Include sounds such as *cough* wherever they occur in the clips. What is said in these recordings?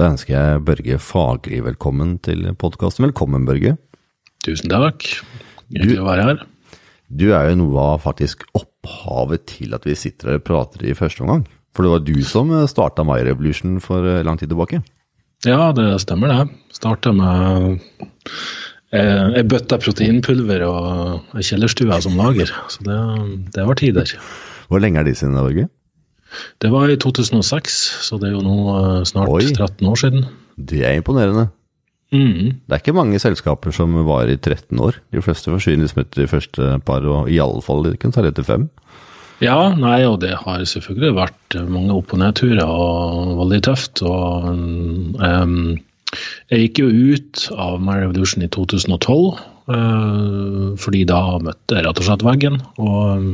Da ønsker jeg Børge Fagli velkommen til podkasten. Velkommen, Børge. Tusen takk. Hyggelig å være her. Du er jo noe av faktisk opphavet til at vi sitter her og prater i første omgang. For det var du som starta My Revolution for eh, lang tid tilbake? Ja, det stemmer det. Starta med eh, ei bøtte proteinpulver og ei kjellerstue som lager. Så det, det var tider. Hvor lenge er de siden, Børge? Det var i 2006, så det er jo nå eh, snart Oi. 13 år siden. Det er imponerende. Mm. Det er ikke mange selskaper som varer i 13 år. De fleste forsvinner liksom etter de første par, og i alle fall de kan ta etter fem. Ja, nei, og det har selvfølgelig vært mange opp- og nedturer og veldig tøft. Og um, jeg gikk jo ut av My Revolution i 2012, uh, fordi da møtte jeg rett og slett veggen. Og um,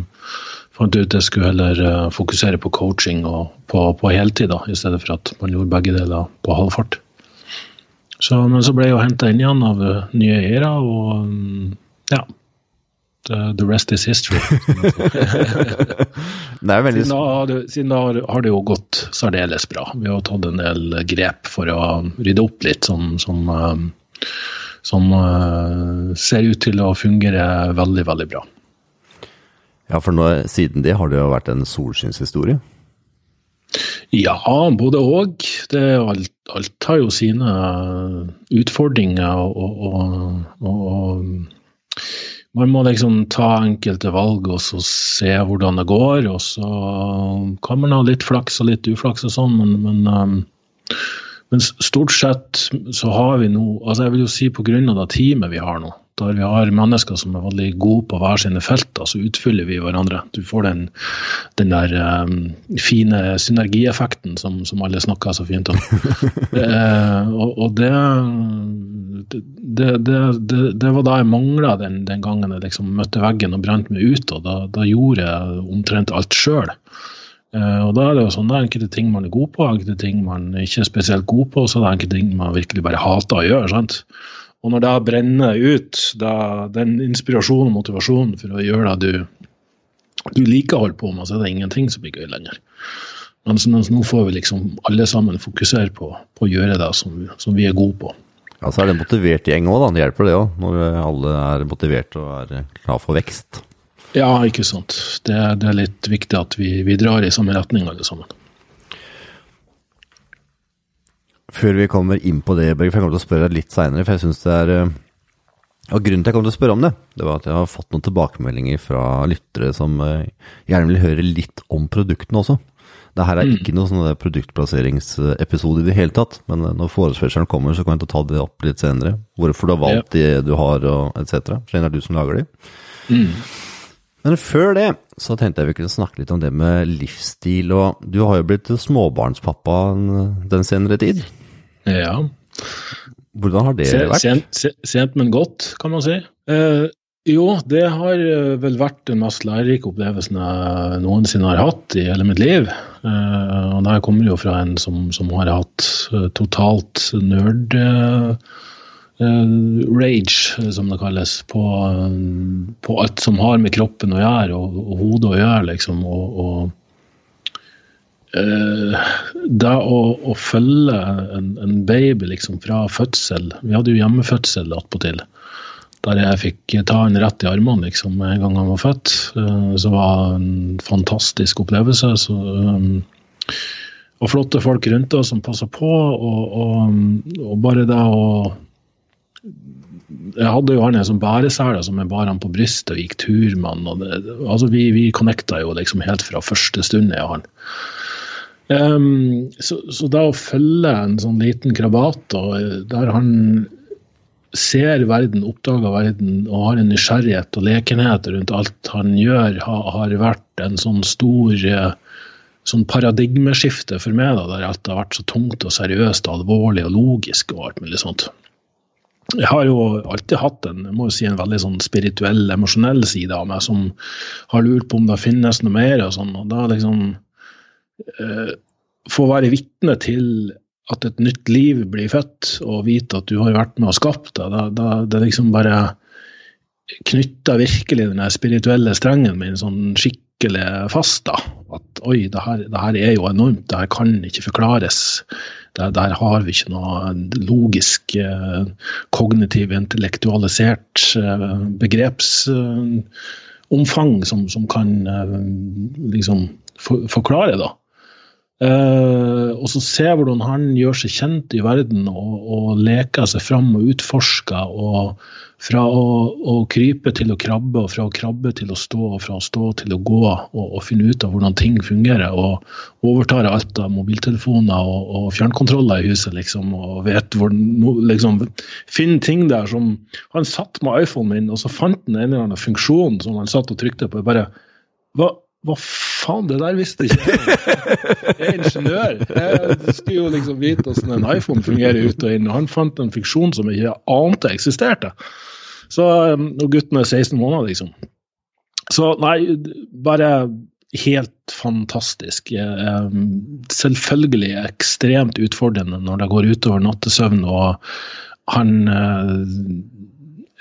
fant ut jeg skulle heller uh, fokusere på coaching og på, på heltid, da, i stedet for at man gjorde begge deler på halv fart. Så, men så ble jeg jo henta inn igjen av uh, nye eiere, og um, ja the rest is history. *laughs* veldig... siden, da, siden da har det jo gått særdeles bra. Vi har tatt en del grep for å rydde opp litt, som, som, uh, som ser ut til å fungere veldig, veldig bra. Ja, for nå, siden det har det jo vært en solskinnshistorie? Ja, både òg. Alt, alt har jo sine utfordringer og, og, og, man må liksom ta enkelte valg og så se hvordan det går. Og så kan man ha litt flaks og litt uflaks og sånn, men, men, um, men, stort sett så har vi nå altså Jeg vil jo si på grunn av det teamet vi har nå, der vi har mennesker som er veldig gode på hver sine felter, så utfyller vi hverandre. Du får den, den der um, fine synergieffekten som, som, alle snakker så fint om. uh, *laughs* og, og det, det, det, det, var da jeg mangla den, den, gangen jeg liksom møtte veggen og brente meg ut. og Da, da gjorde jeg omtrent alt sjøl. Eh, og da er det jo sånn, det er enkelte ting man er god på, enkelte ting man ikke er spesielt god på, og så er det enkelte ting man virkelig bare hater å gjøre. sant? Og når det brenner ut, da, den inspirasjonen og motivasjonen for å gjøre det du, du liker å holde på med, så er det ingenting som blir gøy lenger. Mens, mens nå får vi liksom alle sammen fokusere på, på å gjøre det som, som, vi er gode på. Ja, Så er det en motivert gjeng òg, Det hjelper det òg, når alle er motivert og er klar for vekst. Ja, ikke sant. Det, det er litt viktig at vi, vi drar i samme retning alle sammen. Før vi kommer inn på det, Børge, for jeg kommer til å spørre deg litt seinere, for jeg syns det er eh, og Grunnen til jeg kom til å spørre om det, det var at jeg har fått noen tilbakemeldinger fra lyttere som eh, gjerne vil høre litt om produktene også. Det her er mm. ikke noen sånn produktplasseringsepisode i det hele tatt, men eh, når forespørselen kommer, så kan jeg ta det opp litt senere. Hvorfor du har valgt de du har, og etc. For det er du som lager de. Mm. Men før det så tenkte jeg vi kunne snakke litt om det med livsstil. Og du har jo blitt småbarnspappa den senere tid. Ja. Hvordan har det vært? Sent, sent, men godt, kan man si. Eh, jo, det har eh, vel vært den mest lærerike opplevelsen jeg noensinne har hatt i hele mitt liv. Eh, og det kommer jo fra en som, som har hatt eh, totalt nerd eh, rage, som det kalles, på, på, alt som har med kroppen å gjøre og, og hodet å gjøre. liksom, og, og det å, å, følge en, en, baby liksom fra fødsel Vi hadde jo hjemmefødsel attpåtil. Der jeg fikk ta han rett i armene liksom, en gang han var født. Uh, så var det en fantastisk opplevelse. Så, um, og flotte folk rundt oss som passa på. Og, og, og, bare det å Jeg hadde jo han som bæresele som jeg bar han på brystet og gikk tur med han. Altså vi, vi connecta jo liksom helt fra første stund, jeg og han. Um, så, så, da å følge en sånn liten krabat der han ser verden, oppdager verden og har en nysgjerrighet og lekenhet rundt alt han gjør, har, har vært en sånn stor eh, sånn paradigmeskifte for meg, da, der alt har vært så tungt og seriøst og alvorlig og logisk og alt mulig sånt. Jeg har jo alltid hatt en, jeg må jo si, en veldig sånn spirituell, emosjonell side av meg som har lurt på om det finnes noe mer. og sånn, og da liksom få være vitne til at et nytt liv blir født, og vite at du har vært med og skapt det, da, da det liksom bare knytta virkelig den spirituelle strengen min sånn skikkelig fast. da, At oi, det her, det her, er jo enormt, det her kan ikke forklares. Der, der har vi ikke noe logisk, eh, kognitiv, intellektualisert eh, begrepsomfang som, som kan liksom for, forklare, da. Uh, og så se hvordan han gjør seg kjent i verden og, og leker seg fram og utforsker. og Fra å, å, krype til å krabbe, og fra å krabbe til å stå, og fra å stå til å gå. Og, og finne ut av hvordan ting fungerer. Og overtar alt av mobiltelefoner og, og fjernkontroller i huset. liksom, Og vet hvor, liksom, finner ting der som Han satt med iPhonen min, og så fant han en eller annen funksjon som han satt og trykte på. bare, hva hva faen, det der visste ikke jeg. Jeg er ingeniør. Jeg skulle jo liksom vite hvordan en iPhone fungerer ut og inn. Og han fant en fiksjon som jeg ikke ante eksisterte. Så, um, og gutten er 16 måneder, liksom. Så nei, bare helt fantastisk. Um, selvfølgelig ekstremt utfordrende når det går utover nattesøvn. og han uh,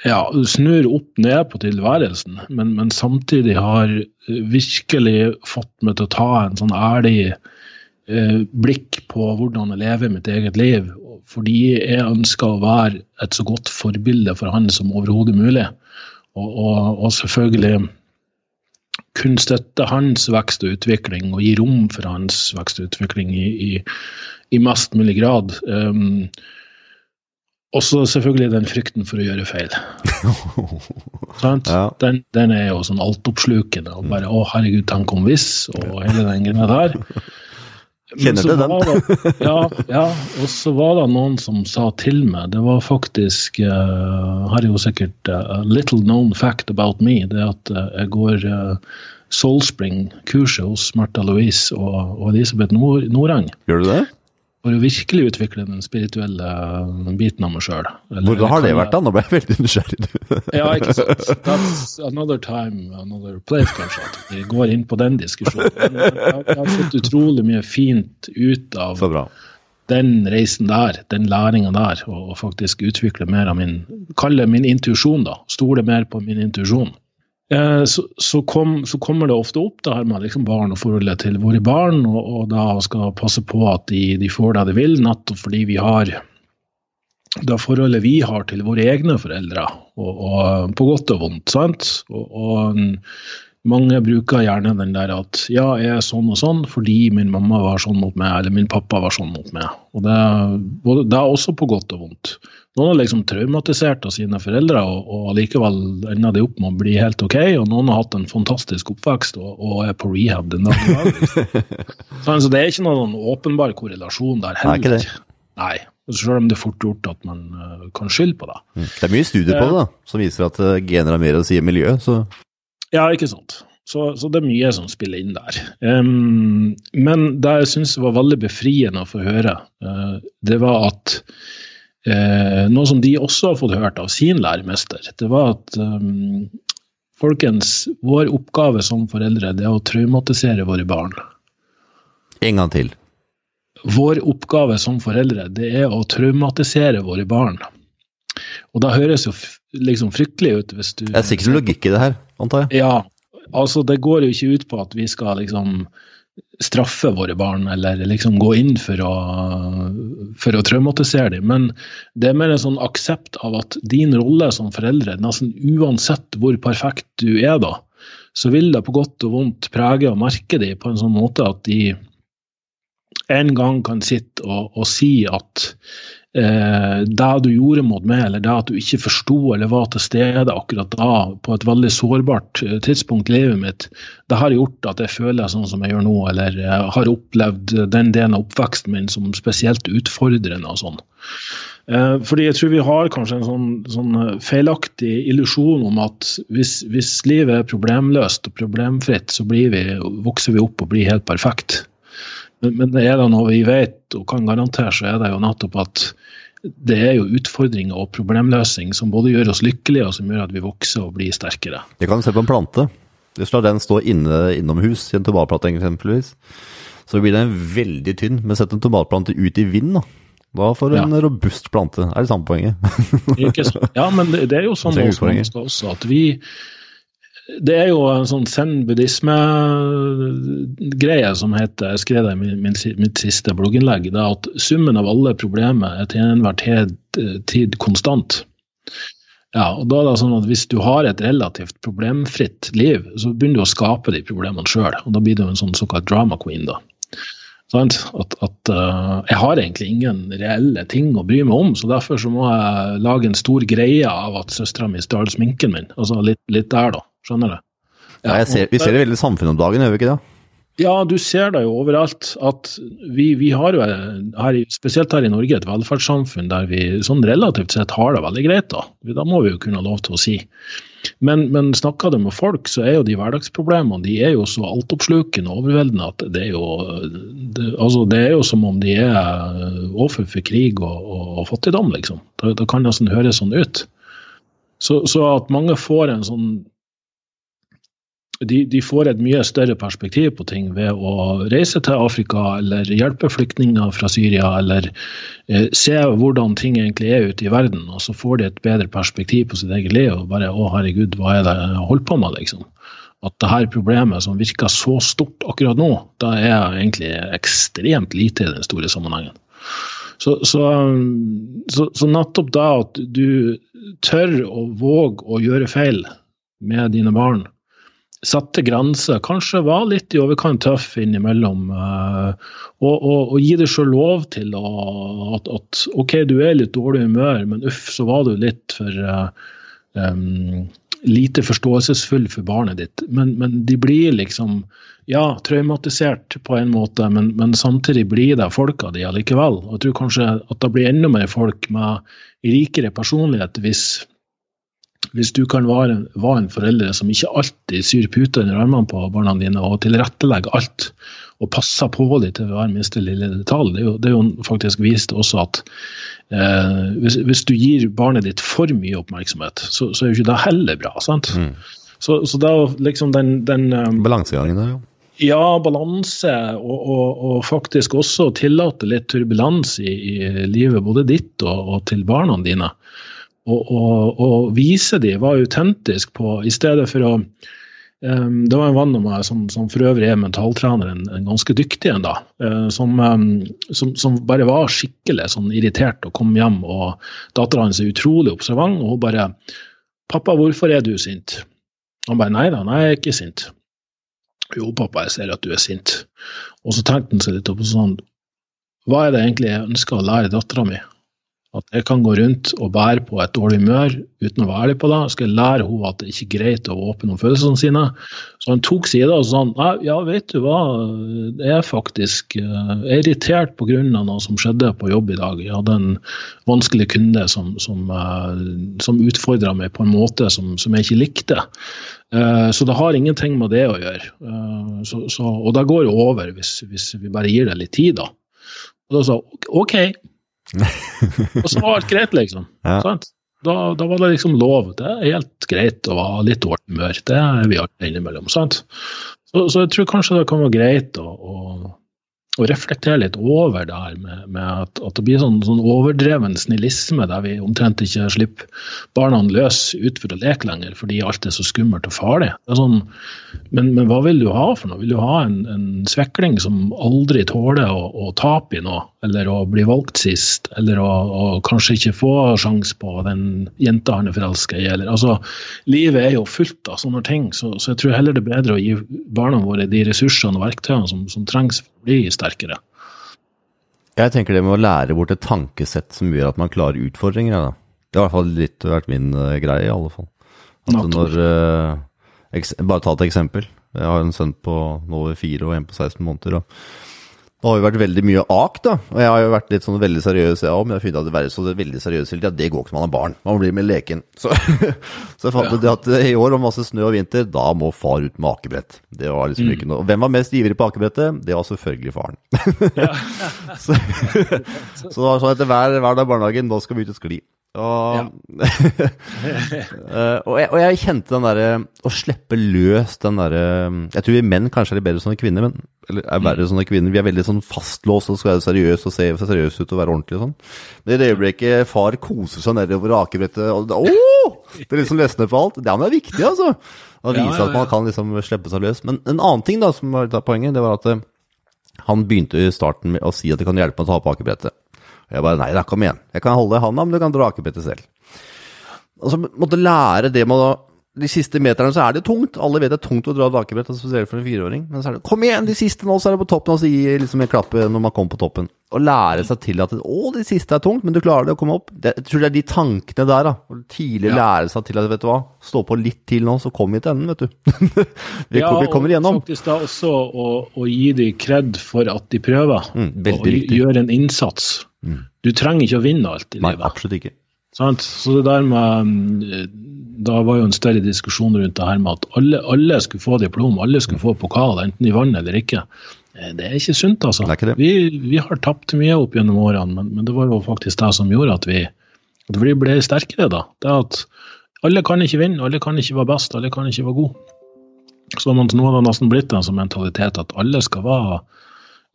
ja, snur opp ned på tilværelsen, men, men, samtidig har virkelig fått meg til å ta en sånn ærlig eh, blikk på hvordan jeg lever mitt eget liv. Fordi jeg ønsker å være et så godt forbilde for han som overhodet mulig. Og, og, og, selvfølgelig kunne støtte hans vekst og utvikling og gi rom for hans vekst og utvikling i, i, i mest mulig grad. Um, og så selvfølgelig den frykten for å gjøre feil. *laughs* ja. den, den, er jo sånn altoppslukende. og bare, Å, herregud, tenk om hvis, og hele den greia der. *laughs* Kjenner du den? Det, ja, ja, og så var det noen som sa til meg Det var faktisk uh, Her er jo sikkert uh, a little known fact about me. Det at uh, jeg går uh, Soulspring-kurset hos Martha Louise og, og Elisabeth Nord Norang. Gjør du det? For å virkelig utvikle den spirituelle biten av meg sjøl. Hvordan har det vært, da? Nå ble jeg veldig nysgjerrig. *laughs* ja, ikke sant. *laughs* That's another time, another place, kanskje. At vi går inn på den diskusjonen. Men jeg, jeg har fått utrolig mye fint ut av den reisen der, den læringa der, og faktisk utvikle mer av min Kall det min intuisjon, da. Stole mer på min intuisjon. Eh, så, så, kom, så, kommer det ofte opp det her med liksom barn og forholdet til våre barn, og, og da skal passe på at de, de, får det de vil, nettopp fordi vi har det forholdet vi har til våre egne foreldre, og, og på godt og vondt. sant? Og, og, mange bruker gjerne den der at ja, jeg er sånn og sånn fordi min mamma var sånn mot meg, eller min pappa var sånn mot meg. Og det, det er også på godt og vondt. Noen har liksom traumatisert av sine foreldre, og, og likevel ender de opp med å bli helt ok. Og noen har hatt en fantastisk oppvekst og, og er på rehab den dagen. *laughs* så altså, det er ikke noen åpenbar korrelasjon der heller. Nei. Selv om det er fort gjort at man uh, kan skylde på det. Mm. Det er mye studier på det, da, som viser at uh, gener har mer å si i miljø. Så. Ja, ikke sant. Så, så, det er mye som spiller inn der. Um, men det jeg syns var veldig befriende å få høre, uh, det var at Eh, noe som de også har fått hørt av sin læremester, det var at um, folkens, vår oppgave som foreldre det er å traumatisere våre barn. En gang til. Vår oppgave som foreldre det er å traumatisere våre barn. Og da høres jo liksom fryktelig ut hvis du Det er sikkert logikk i det her, antar jeg? Ja. Altså, det går jo ikke ut på at vi skal liksom straffe våre barn eller liksom gå inn for å, for å traumatisere dem. Men det er mer en sånn aksept av at din rolle som foreldre, nesten uansett hvor perfekt du er da, så vil det på godt og vondt prege og merke dem på en sånn måte at de en gang kan sitte og, og si at eh, det du gjorde mot meg, eller det at du ikke forsto eller var til stede akkurat da, på et veldig sårbart eh, tidspunkt i livet mitt, det har gjort at jeg føler sånn som jeg gjør nå, eller eh, har opplevd den delen av oppveksten min som spesielt utfordrende og sånn. Eh, fordi jeg tror vi har kanskje en sånn, sånn feilaktig illusjon om at hvis, hvis, livet er problemløst og problemfritt, så vi, vokser vi opp og blir helt perfekt. Men, men det er det noe vi vet og kan garantere, så er det jo nettopp at det er jo utfordringer og problemløsning som både gjør oss lykkelige, og som gjør at vi vokser og blir sterkere. Det kan se på en plante. Hvis du lar den stå inne innomhus i en tomatplante eksempelvis, så blir den veldig tynn. Men sett en tomatplante ut i vind, da. Da får du ja. en robust plante. Er det samme poenget? *laughs* Ja, men det, det er jo sånn hos mennesker også at vi det er jo en sånn zen-buddhisme-greie som heter Jeg skrev det i min, mitt siste blogginnlegg. Det er at summen av alle problemer er til enhver tid, tid konstant. Ja, og da er det sånn at Hvis du har et relativt problemfritt liv, så begynner du å skape de problemene sjøl. Da blir du en sånn såkalt drama queen. da. At, at uh, jeg har egentlig ingen reelle ting å bry meg om, så derfor så må jeg lage en stor greie av at søstera mi stjal sminken min. Altså litt, litt, der, da. Skjønner du? Ja, ser, vi ser det veldig i samfunnet om dagen, gjør vi ikke det? Ja, du ser det jo overalt. At vi, vi har jo, her, spesielt her i Norge, et velferdssamfunn der vi sånn relativt sett har det veldig greit. Da Da må vi jo kunne ha lov til å si. Men, men snakker du med folk, så er jo de hverdagsproblemene de er jo så altoppslukende og overveldende at det er, jo, det, altså det er jo som om de er offer for krig og, og, og fattigdom, liksom. Det, det kan nesten høres sånn ut. Så, så at mange får en sånn de, de, får et mye større perspektiv på ting ved å reise til Afrika eller hjelpe flyktninger fra Syria, eller eh, se hvordan ting egentlig er ute i verden. Og så får de et bedre perspektiv på sitt eget liv og bare 'Å, herregud, hva er det jeg holder på med?' liksom. At det her problemet som virker så stort akkurat nå, da er egentlig ekstremt lite i den store sammenhengen. Så, så, så, så nettopp da at du tør å våge å gjøre feil med dine barn, satte grenser, kanskje var litt i overkant tøff innimellom. Uh, og, og, og, gi deg sjøl lov til at, at, OK, du er litt dårlig humør, men uff, så var du litt for um, lite forståelsesfull for barnet ditt. Men, men, de blir liksom ja, traumatisert på en måte, men, men samtidig blir det folka de allikevel. Jeg tror kanskje at det blir enda mer folk med rikere personlighet hvis hvis du kan være, være, en forelder som ikke alltid syr puter under armene på barna dine og tilrettelegger alt og passer på dem til hver minste lille detalj, det er jo, det er jo faktisk vist også at eh, hvis, hvis, du gir barnet ditt for mye oppmerksomhet, så, så er jo ikke det heller bra. sant? Mm. Så, så det er liksom den, den um, Balansegangen der, jo. Ja, balanse, og, og, og, faktisk også tillate litt turbulens i, i livet, både ditt og, og til barna dine og, vise de var autentisk på, i stedet for å um, Det var en venn av meg som, som, for øvrig er mentaltrener, en, en ganske dyktig en, da, uh, som, um, som, som, bare var skikkelig sånn irritert og kom hjem, og dattera hans er utrolig observant, og hun bare 'Pappa, hvorfor er du sint?' Han bare 'Nei da, nei, jeg er ikke sint'. 'Jo, pappa, jeg ser at du er sint'. Og så tenkte han seg litt opp og sånn Hva er det egentlig jeg ønsker å lære dattera mi? At jeg kan gå rundt og bære på et dårlig humør uten å være ærlig på det. Jeg skal lære henne at det ikke er greit å åpne om følelsene sine. Så han tok sida og sa ja, vet du hva, jeg er faktisk jeg er irritert pga. noe som skjedde på jobb i dag. Jeg hadde en vanskelig kunde som, som, som utfordra meg på en måte som, som, jeg ikke likte. Eh, så det har ingenting med det å gjøre. Eh, så, så, og det går over hvis, hvis vi bare gir det litt tid, da. Og da sa OK, *laughs* og så var alt greit, liksom. Ja. Da, da, var det liksom lov. Det er helt greit å ha litt dårlig humør. Det er vi alle innimellom. sant? Så, så, jeg tror kanskje det kan være greit å, å å reflektere litt over det her med, med at, at, det blir sånn, sånn, overdreven snillisme der vi omtrent ikke slipper barna løs ut for å leke lenger fordi alt er så skummelt og farlig. Sånn, men, men, hva vil du ha for noe? Vil du ha en, en svekling som aldri tåler å, å, tape i noe, eller å bli valgt sist, eller å, å kanskje ikke få sjanse på den jenta han er forelska i? Eller, altså, livet er jo fullt av sånne ting, så, så, jeg tror heller det er bedre å gi barna våre de ressursene og verktøyene som, som trengs for å bli sterkere. Jeg tenker det med å lære bort et tankesett som gjør at man klarer utfordringer. Da. Det har i hvert fall litt vært min uh, greie, i alle fall. Når, uh, bare ta et eksempel. Jeg har en sønn på nå over fire og en på 16 måneder. Og det har jo vært veldig mye ak, da. Og jeg har jo vært litt sånn veldig seriøs, jeg òg. Men jeg har funnet at det være så veldig seriøs hele tida, det går ikke når man har barn. Man blir med leken. *laughs* Så, så jeg fant ut ja. at i år, om masse snø og vinter, da må far ut med akebrett. Det var liksom mm. ikke noe Hvem var mest ivrig på akebrettet? Det var selvfølgelig faren. *laughs* så, *laughs* så det var sånn etter hver, hver dag i barnehagen, nå skal vi ut og skli. Og, ja. *laughs* Eh, og, jeg, og, jeg, kjente den derre Å slippe løs den derre Jeg tror vi menn kanskje er litt bedre som kvinner, men eller er verre mm. sånne kvinner. Vi er veldig sånn fastlåst og skal være seriøse og se seriøse ut og være ordentlig og sånn. Men i det øyeblikket far koser seg nedover akebrettet og det, å, det liksom løsner på alt. Det er viktig, altså. Å Ja, vise ja, at man kan liksom slippe seg løs. Men en annen ting da, som var litt av poenget, det var at eh, han begynte i starten med å si at det kan hjelpe med å ta på akebrettet. Og jeg bare nei da, kom igjen. Jeg kan holde i handa, men du kan dra akebrettet selv. Og så måtte lære det med å De siste meterne så er det tungt. Alle vet det er tungt å dra drakebrett, akebrett, spesielt for en fireåring. Men så er det kom igjen, de siste nå, så er det på toppen, og så gi liksom en klapp når man kommer på toppen. Og lære seg til at å, de siste er tungt, men du klarer det å komme opp. Det, jeg tror det er de tankene der, da. Å Tidlig Ja. lære seg til at vet du hva, stå på litt til nå, så kommer vi til enden, vet du. *laughs* vi, Ja, vi kommer igjennom. Ja, og faktisk da også å, å gi dem kred for at de prøver, Mm, og gjør en innsats. Du trenger ikke å vinne alt i livet. Nei, absolutt ikke. Så det der med mm, Da var jo en større diskusjon rundt det her med at alle, alle skulle få diplom, alle skulle få pokal, enten de vant eller ikke. Eh, Det er ikke sunt, altså. Det er ikke. Vi, vi har tapt mye opp gjennom årene, men, men det var jo faktisk det som gjorde at vi, at vi ble sterkere, da. Det at alle kan ikke vinne, alle kan ikke være best, alle kan ikke være gode. Så nå har det nesten blitt en sånn mentalitet at alle skal være eh,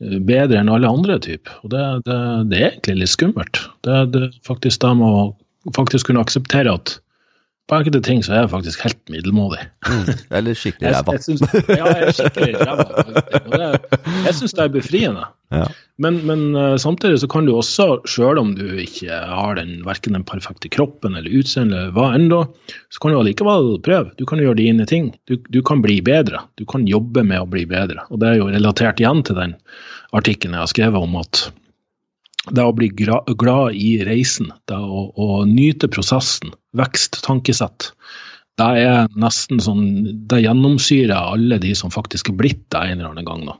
bedre enn alle andre, typ. Og det, det, det er egentlig litt skummelt. Det, er faktisk med å faktisk kunne akseptere at på enkelte ting så er jeg faktisk helt middelmådig. Eller skikkelig ræva. ja, jeg er skikkelig ræva. Jeg syns det er befriende. Ja. Men, men eh, samtidig så kan du også, sjøl om du ikke har den, verken den perfekte kroppen eller utseendet, eller hva ennå, så kan du allikevel prøve. Du kan gjøre dine ting. Du, du kan bli bedre. Du kan jobbe med å bli bedre. Og det er jo relatert igjen til den artikkelen jeg har skrevet om at det å bli glad i reisen, det å, å nyte prosessen, vekst, tankesett, det er nesten sånn Det gjennomsyrer alle de som faktisk er blitt det en eller annen gang. nå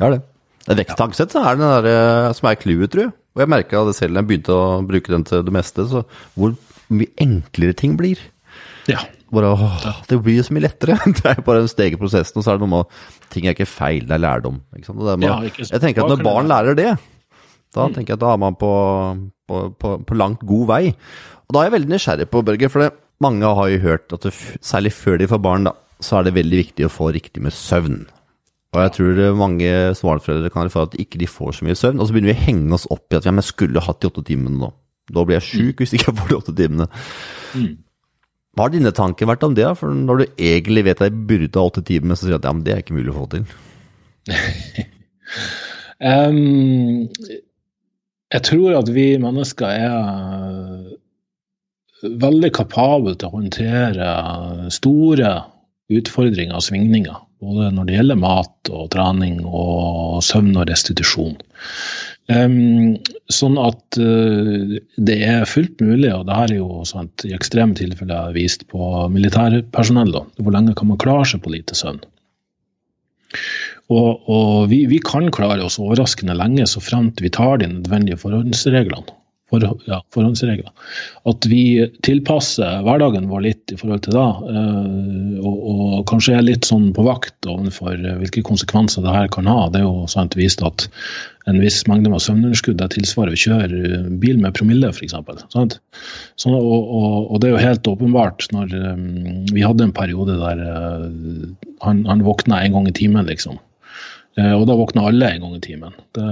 det. Det Veksttankesett så er det der, eh, som er clouet, tror jeg. Og jeg merka det selv da jeg begynte å bruke den til det meste, så hvor mye enklere ting blir. Ja. Bare, åh, det blir jo så mye lettere. *laughs* Det er jo bare en steg i prosessen, og så er det noe med ting er ikke feil, det er lærdom. Ikke? Det med, Ja, ikke jeg tenker at når barn lærer det, da tenker jeg at da er man på, på, på, på langt god vei. Og da er jeg veldig nysgjerrig på, Børge, for det, mange har jo hørt at det, særlig før de får barn, da, så er det veldig viktig å få riktig med søvn. Og jeg tror mange småbarnsforeldre kan erfare at ikke de får så mye søvn, og så begynner vi å henge oss opp i at ja, men jeg skulle hatt de åtte timene nå. Da blir jeg sjuk hvis ikke jeg får de åtte timene. Hva har dine tanker vært om det? For når du egentlig vet at jeg burde ha åtte timer, så sier du at ja, men det er ikke mulig å få til. *laughs* um, jeg tror at vi mennesker er veldig kapabel til å håndtere store utfordringer og svingninger. Både når det gjelder mat og trening og søvn og restitusjon. Um, sånn at uh, det er fullt mulig, og det her er jo sant, i ekstreme tilfeller vist på militærpersonell, hvor lenge kan man klare seg på lite søvn. Og, og vi, vi kan klare oss overraskende lenge så fremt vi tar de nødvendige forhåndsreglene. For, ja, forhåndsregler. At vi tilpasser hverdagen vår litt i forhold til da, eh, og, og kanskje er litt sånn på vakt overfor eh, hvilke konsekvenser det her kan ha. Det er jo sant vist at en viss mengde med søvnunderskudd det tilsvarer å kjøre eh, bil med promille, f.eks. Sånn, og, og, og det er jo helt åpenbart når vi hadde en periode der han, han våkna en gang i timen, liksom. Og da våkna alle en gang i timen. Det,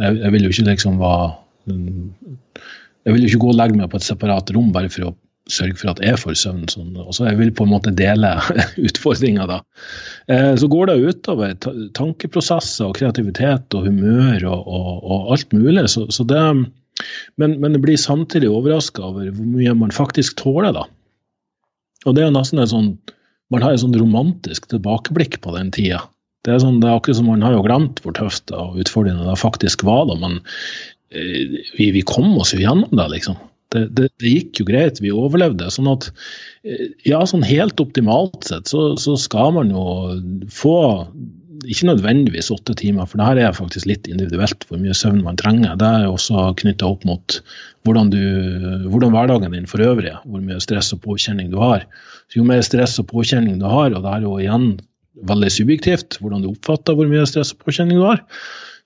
jeg, jeg vil jo ikke liksom være Jeg vil jo ikke gå og legge meg på et separat rom bare for å sørge for at jeg får søvn. Sånn. Også jeg vil på en måte dele *laughs* utfordringa da. Eh, så går det utover tankeprosesser og kreativitet og humør og, og, og alt mulig. Så, så det, men, men jeg blir samtidig overraska over hvor mye man faktisk tåler, da. Og det er nesten en sånn Man har et sånn romantisk tilbakeblikk på den tida. Det er, sånn, det er akkurat som man har jo glemt hvor tøft og utfordrende det faktisk var da, men vi, vi kom oss jo gjennom det, liksom. Det, det, det gikk jo greit, vi overlevde. sånn at eh, ja, sånn helt optimalt sett så, så skal man jo få ikke nødvendigvis åtte timer, for det her er faktisk litt individuelt hvor mye søvn man trenger. Det er også knytta opp mot hvordan, du, hvordan hverdagen din for øvrig er, hvor mye stress og påkjenning du har. Så jo mer stress og påkjenning du har, og det er jo igjen veldig subjektivt hvordan du oppfatter hvor mye stress og påkjenning du har,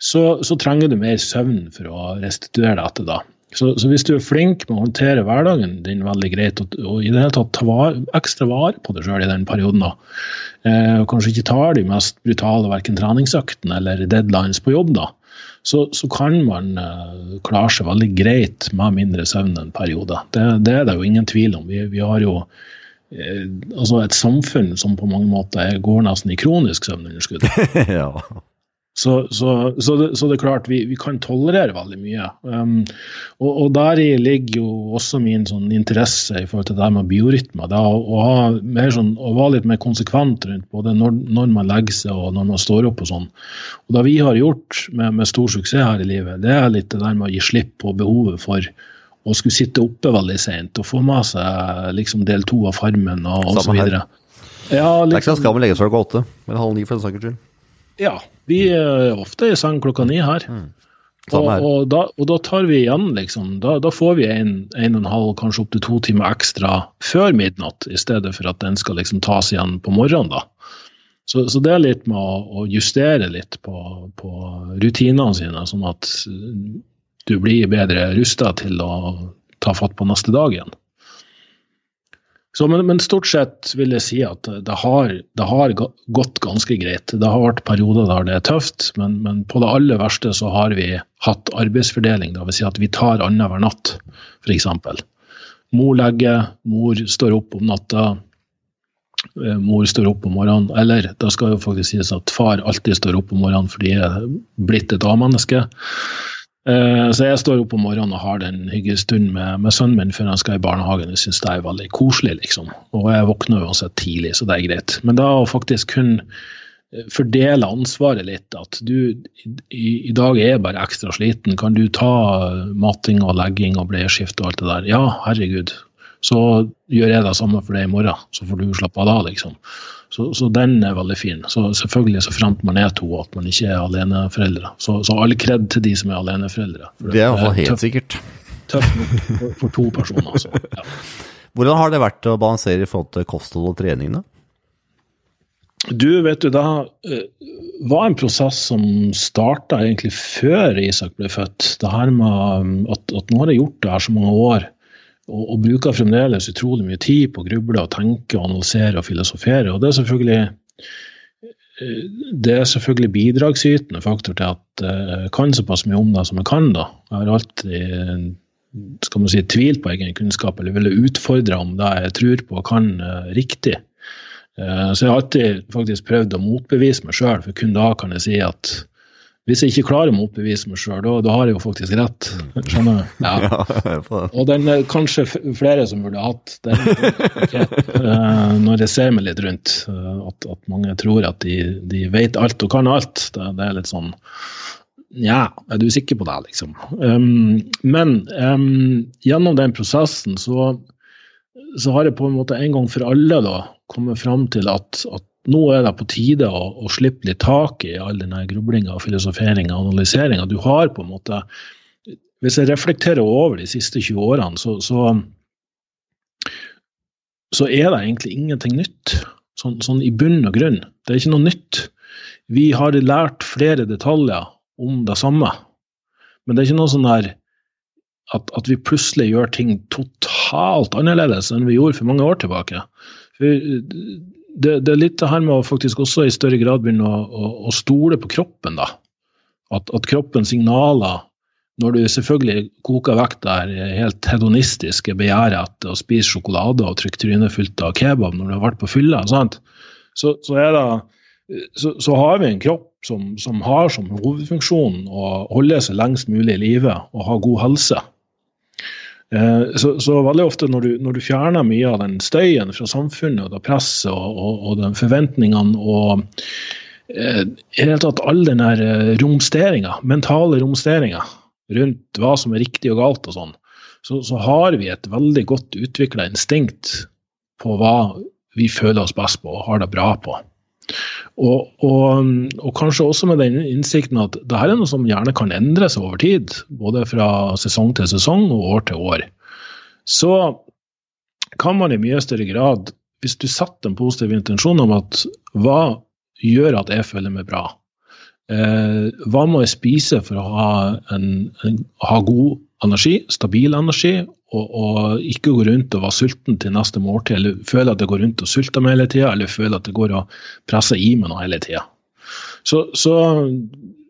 så, så trenger du mer søvn for å restituere deg etter da. Så, så hvis du er flink med å håndtere hverdagen din veldig greit, og, og i det hele tatt ta var, ekstra vare på deg sjøl i den perioden, da, eh, og kanskje ikke tar de mest brutale verken treningsøktene eller deadlines på jobb, da, så, så kan man eh, klare seg veldig greit med mindre søvn en periode. Det, det er det jo ingen tvil om. Vi, vi har jo eh, altså et samfunn som på mange måter går nesten i kronisk søvnunderskudd. *laughs* ja. Så, så, så, det, så, det, er klart, vi, vi kan tolerere veldig mye. Um, og, og deri ligger jo også min sånn interesse i forhold til det med biorytmer. Å, å, sånn, å, være litt mer konsekvent rundt både når, når, man legger seg og når man står opp og sånn. Og det vi har gjort med, med, stor suksess her i livet, det er litt det der med å gi slipp på behovet for å skulle sitte oppe veldig seint og få med seg liksom del to av Farmen og osv. Ja, liksom, det er ikke så skal å legge seg klokka åtte, men halv ni for den saks skyld. Ja, vi er ofte i seng klokka ni her. Mm. Og, og, da, og, da, tar vi igjen, liksom. Da, da får vi en, en og en halv, kanskje opptil to timer ekstra før midnatt, i stedet for at den skal liksom tas igjen på morgenen. da. Så, så det er litt med å, å justere litt på, på, rutinene sine, sånn at du blir bedre rusta til å ta fatt på neste dag igjen. Så, men, men, stort sett vil jeg si at det har, det har, gått ganske greit. Det har vært perioder der det er tøft, men, men på det aller verste så har vi hatt arbeidsfordeling. Det vil si at vi tar annenhver natt, f.eks. Mor legger, mor står opp om natta, eh, mor står opp om morgenen. Eller det skal jo faktisk sies at far alltid står opp om morgenen fordi jeg er blitt et A-menneske. Eh, så jeg står opp om morgenen og har den hyggelige stunden med, med, sønnen min før han skal i barnehagen. Jeg syns det er veldig koselig, liksom. Og jeg våkner uansett tidlig, så det er greit. Men da å faktisk kun eh, fordele ansvaret litt, at du i, i, dag er bare ekstra sliten, kan du ta mating og legging og bleieskift og alt det der? Ja, herregud. Så gjør jeg det samme for deg i morgen, så får du slappe av da, liksom. Så, så, den er veldig fin. Så selvfølgelig så fremt man er to, at man ikke er aleneforeldre. Så, så all kred til de som er aleneforeldre. Det er iallfall helt tøff, sikkert. Tøft nok for, for, to personer. altså. *laughs* ja. Hvordan har det vært å balansere i forhold til kosthold og trening, da? Du, vet du, det uh, var en prosess som starta egentlig før Isak ble født. Det her med um, at, at nå har jeg gjort det her så mange år og, og, bruker fremdeles utrolig mye tid på å gruble og tenke og analysere og filosofere. Og det er selvfølgelig eh, det er selvfølgelig bidragsytende faktor til at jeg kan såpass mye om det som jeg kan. da. Jeg har alltid skal man si, tvilt på egen kunnskap, eller ville utfordre om det jeg tror på og kan riktig. Så jeg har alltid faktisk prøvd å motbevise meg sjøl, for kun da kan jeg si at hvis jeg ikke klarer å motbevise meg sjøl, da, da, har jeg jo faktisk rett. Skjønner du? Ja. *laughs* Og den er kanskje flere som burde hatt den. Uh, når jeg ser meg litt rundt, uh, at, at, mange tror at de, de, vet alt og kan alt. Det, det er litt sånn Nja, er du sikker på det, liksom? Um, men um, gjennom den prosessen så, så, har jeg på en måte en gang for alle da kommet fram til at, at nå er det på tide å, å slippe litt tak i all denne grublinga, filosoferinga og analyseringa. Du har på en måte Hvis jeg reflekterer over de siste 20 årene, så, så, så er det egentlig ingenting nytt. Sånn, sånn, i bunn og grunn. Det er ikke noe nytt. Vi har lært flere detaljer om det samme. Men det er ikke noe sånn der at, at, vi plutselig gjør ting totalt annerledes enn vi gjorde for mange år tilbake. For det, det, er litt det her med å faktisk også i større grad begynne å, å, å stole på kroppen. da. At, at kroppens signaler, når du selvfølgelig koker vekk der helt hedonistiske begjæret etter å spise sjokolade og trykke trynet fullt av kebab når du har vært på fylla, så, så, det, så, så, har vi en kropp som, som har som hovedfunksjon å holde seg lengst mulig i live og ha god helse. Eh, så, så, veldig ofte når du, når du, fjerner mye av den støyen fra samfunnet og det presset og, og, og den forventningene og eh, i hele tatt all den der eh, romsteringa, mentale romsteringa rundt hva som er riktig og galt og sånn, så, så har vi et veldig godt utvikla instinkt på hva vi føler oss best på og har det bra på. Og, og, og, kanskje også med den innsikten at det her er noe som gjerne kan endre seg over tid, både fra sesong til sesong og år til år. Så kan man i mye større grad, hvis du setter en positiv intensjon om at hva gjør at jeg føler meg bra? Eh, hva må jeg spise for å ha, en, en, ha god energi, stabil energi, og, og, ikke gå rundt og være sulten til neste måltid, eller føle at jeg går rundt og sulter meg hele tida, eller føle at det går og presser i meg noe hele tida. Så, så,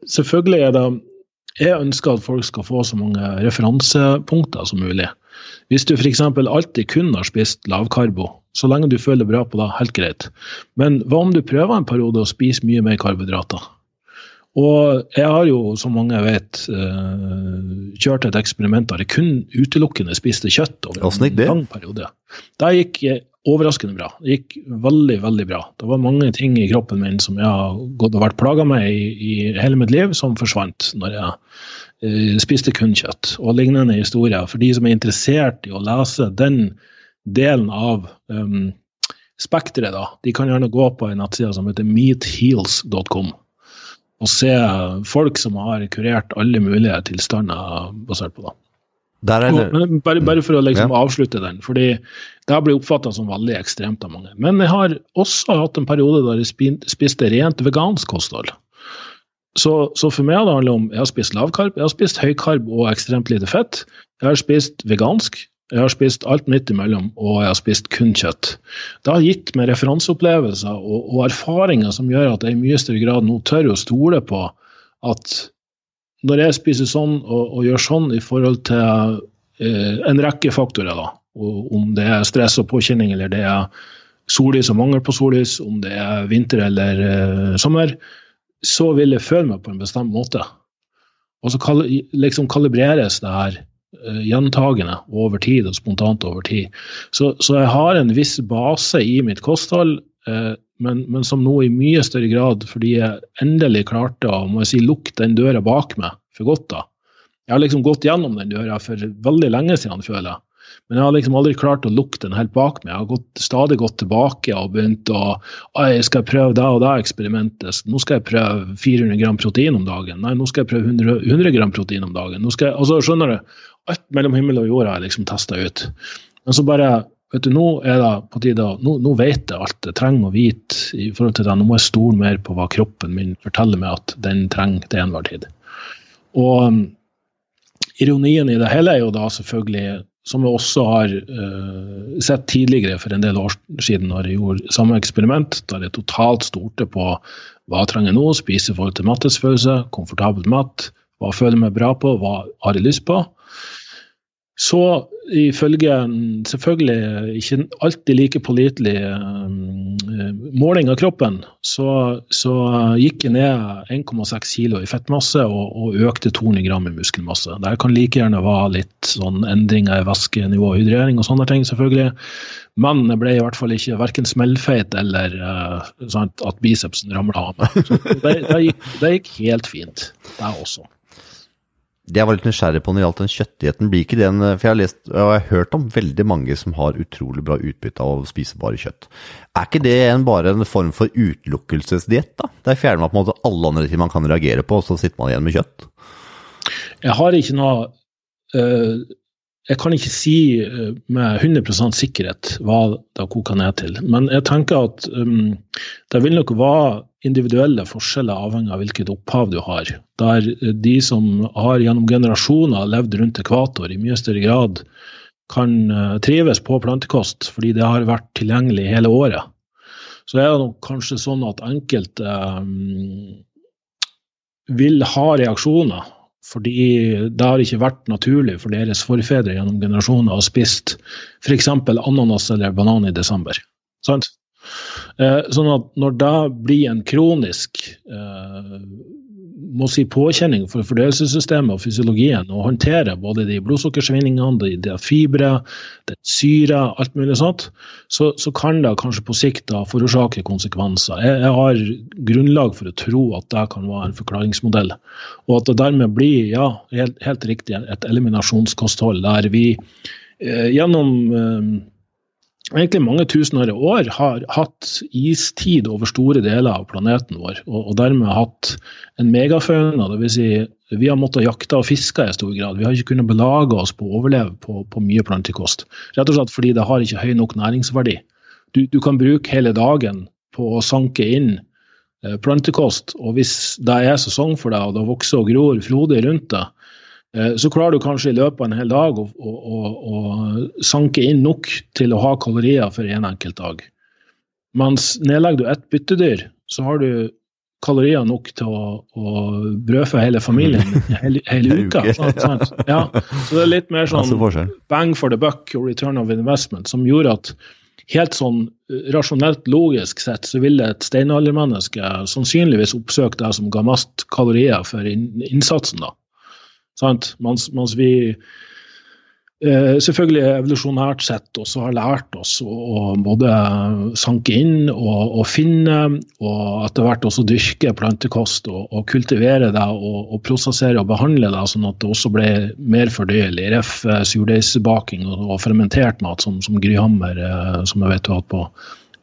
selvfølgelig er det Jeg ønsker at folk skal få så mange referansepunkter som mulig. Hvis du f.eks. alltid kun har spist lavkarbo Så lenge du føler bra på det, helt greit. Men hva om du prøver en periode å spise mye mer karbohydrater? Og jeg har jo, som mange vet, uh, kjørt et eksperiment der jeg kun utelukkende spiste kjøtt over en lang periode. Det gikk overraskende bra. Det gikk veldig, veldig bra. Det var mange ting i kroppen min som jeg har gått og vært plaga med i, i, hele mitt liv, som forsvant når jeg uh, spiste kun kjøtt. Og lignende historier. For de som er interessert i å lese den delen av um, spekteret, da, de kan gjerne gå på en nettside som heter meatheals.com og se folk som har kurert alle mulige tilstander basert på det. det. Bare, bare, for å liksom ja. avslutte den, fordi det har blitt oppfatta som veldig ekstremt av mange. Men jeg har også hatt en periode der jeg spiste rent vegansk kosthold. Så, så, for meg har det handlet om jeg har spist lavkarb, jeg har spist høykarb og ekstremt lite fett. Jeg har spist vegansk, jeg har spist alt midt imellom, og jeg har spist kun kjøtt. Det har gitt meg referanseopplevelser og, og, erfaringer som gjør at jeg i mye større grad nå tør å stole på at når jeg spiser sånn og, og gjør sånn i forhold til eh, en rekke faktorer, da, om det er stress og påkjenning, eller det er sollys og mangel på sollys, om det er vinter eller eh, sommer, så vil jeg føle meg på en bestemt måte. Og så kal liksom kalibreres det her gjentagende over tid og spontant over tid. Så, så, jeg har en viss base i mitt kosthold, uh, men, men, som nå i mye større grad, fordi jeg endelig klarte å må jeg si, lukke den døra bak meg for godt. da. Jeg har liksom gått gjennom den døra for veldig lenge siden, føler jeg. Men jeg har liksom aldri klart å lukke den helt bak meg. Jeg har gått, stadig gått tilbake og begynt å jeg skal prøve det og det eksperimentet. Nå skal jeg prøve 400 gram protein om dagen. Nei, nå skal jeg prøve 100, 100 gram protein om dagen. Nå skal jeg, altså, skjønner du? Alt mellom himmel og jord har jeg liksom testa ut. Men så bare vet du, Nå er det på tide, nå, nå vet jeg alt jeg trenger å vite. i forhold til det. Nå må jeg stole mer på hva kroppen min forteller meg at den trenger til enhver tid. Og um, ironien i det hele er jo da selvfølgelig, som jeg også har uh, sett tidligere for en del år siden når jeg gjorde samme eksperiment, der jeg totalt stolte på hva jeg trenger nå, spise i forhold til mattesfølelse, komfortabel mat, hva føler jeg meg bra på, hva har jeg lyst på. Så ifølge selvfølgelig ikke alltid like pålitelig uh, måling av kroppen, så, så gikk jeg ned 1,6 kg i fettmasse og, og, økte 200 gram i muskelmasse. Det kan like gjerne være litt sånn endringer i væskenivå og hydrering og sånne ting, selvfølgelig. Men jeg ble i hvert fall ikke verken smellfeit eller uh, sant, at bicepsen ramla av meg. Det, det, gikk, det gikk helt fint, det også det jeg var litt nysgjerrig på når det gjaldt den kjøttdietten, blir ikke den For jeg har lest og jeg har hørt om veldig mange som har utrolig bra utbytte av å spise bare kjøtt. Er ikke det en, bare en form for utelukkelsesdiett, da? Der fjerner man på en måte alle andre ting man kan reagere på, og så sitter man igjen med kjøtt? Jeg har ikke noe øh, Jeg kan ikke si øh, med 100% sikkerhet hva det koker ned til. Men jeg tenker at um, det vil nok være individuelle forskjeller avhengig av hvilket opphav du har. Der de som har gjennom generasjoner levd rundt ekvator, i mye større grad kan eh, trives på plantekost fordi det har vært tilgjengelig hele året. Så er det kanskje sånn at enkelte um, vil ha reaksjoner. Fordi det har ikke vært naturlig for deres forfedre gjennom generasjoner å spist f.eks. ananas eller banan i desember. Sant? Eh, sånn at når det blir en kronisk eh, må si påkjenning for fordøyelsessystemet og fysiologien å håndtere både de blodsukkersvingningene, de, de fibre, det syre, alt mulig sånt, så, så, kan det kanskje på sikt da forårsake konsekvenser. Jeg, jeg, har grunnlag for å tro at det kan være en forklaringsmodell. Og at det dermed blir, ja, helt, helt riktig, et eliminasjonskosthold der vi eh, gjennom eh, egentlig mange tusenårige år har hatt istid over store deler av planeten vår, og, og dermed hatt en megafauna. Dvs. Si, vi har måttet jakte og fiske i stor grad. Vi har ikke kunnet belage oss på å overleve på, på mye plantekost. Rett og slett fordi det har ikke høy nok næringsverdi. Du, du kan bruke hele dagen på å sanke inn eh, plantekost, og hvis det er sesong for deg, og det vokser og gror frodig rundt deg, så klarer du kanskje i løpet av en hel dag å, å, å, å sanke inn nok til å ha kalorier for en enkelt dag. Mens nedlegger du ett byttedyr, så har du kalorier nok til å, å brødfø hele familien *laughs* hele, hele uka. Sant? Ja, så det er litt mer *laughs* sånn bang for the buck og return of investment, som gjorde at helt sånn rasjonelt logisk sett så ville et steinaldermenneske sannsynligvis oppsøkt det som ga mest kalorier for innsatsen. da. Mens, mens vi Eh, selvfølgelig evolusjonært sett også har lært oss å, å både sanke inn og, og, finne, og etter hvert også dyrke plantekost og, og kultivere det og, og, prosessere og behandle det, sånn at det også ble mer fordøyelig. Ref. Eh, surdeigsbaking og, fermentert mat, som, som Gryhammer, eh, som jeg vet du har hatt på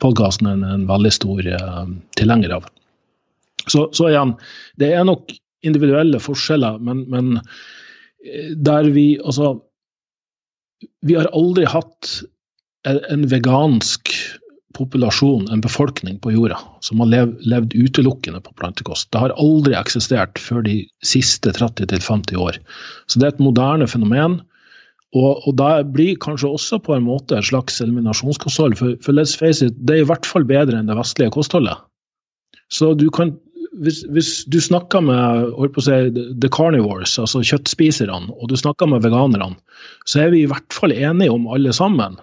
podkasten, en, en veldig stor eh, tilhenger av. Så, så, igjen, det er nok individuelle forskjeller, men, men eh, der vi altså vi har aldri hatt en vegansk populasjon, en befolkning på jorda, som har lev, levd utelukkende på plantekost. Det har aldri eksistert før de siste 30-50 år. Så det er et moderne fenomen. Og, og det blir kanskje også på en måte et slags eliminasjonskosthold. For, for let's face it, det er i hvert fall bedre enn det vestlige kostholdet. Så du kan hvis, hvis, du snakker med si, the carnivores, altså kjøttspiserne, og du snakker med veganerne, så er vi i hvert fall enige om alle sammen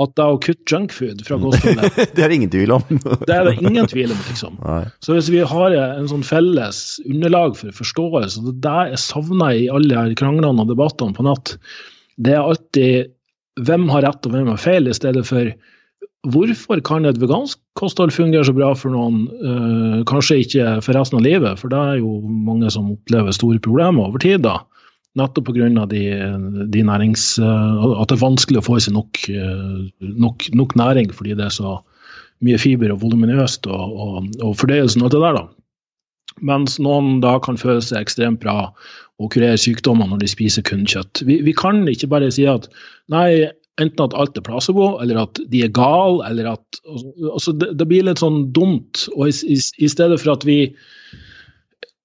at det å kutte junkfood fra kostholdet *laughs* Det er det ingen tvil om. *laughs* det er det ingen tvil om, liksom. Nei. Så hvis vi har en sånn felles underlag for forståelse, og det er det jeg savner i alle her kranglene og debattene på natt, det er alltid hvem har rett og hvem har feil, i stedet for Hvorfor kan et vegansk kosthold fungere så bra for noen, uh, kanskje ikke for resten av livet? For det er jo mange som opplever store problemer over tid. da. Nettopp pga. De, de nærings... Uh, at det er vanskelig å få i seg nok, uh, nok, nok, næring fordi det er så mye fiber og voluminøst, og, og, og fordøyelsen og alt det der. da. Mens noen da kan føle seg ekstremt bra og kurere sykdommer når de spiser kun kjøtt. Vi, vi kan ikke bare si at nei, enten at alt er placebo, eller at de er gale, eller at altså det, det, blir litt sånn dumt. Og i, i, i, stedet for at vi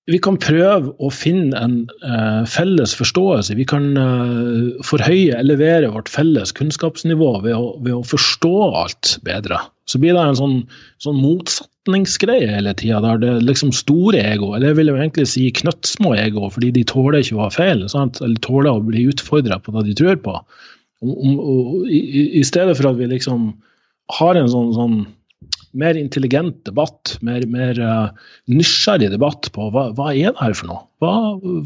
vi kan prøve å finne en uh, felles forståelse. Vi kan uh, forhøye, elevere vårt felles kunnskapsnivå ved å, ved å, forstå alt bedre. Så blir det en sånn, sånn motsetningsgreie hele tida, der det liksom store ego, eller jeg vil jo egentlig si knøttsmå ego, fordi de tåler ikke å ha feil, sant? eller tåler å bli utfordra på det de tror på. Om, om, i, i, stedet for at vi liksom har en sånn, sånn mer intelligent debatt, mer, mer uh, nysgjerrig debatt på hva, hva, er det her for noe? Hva,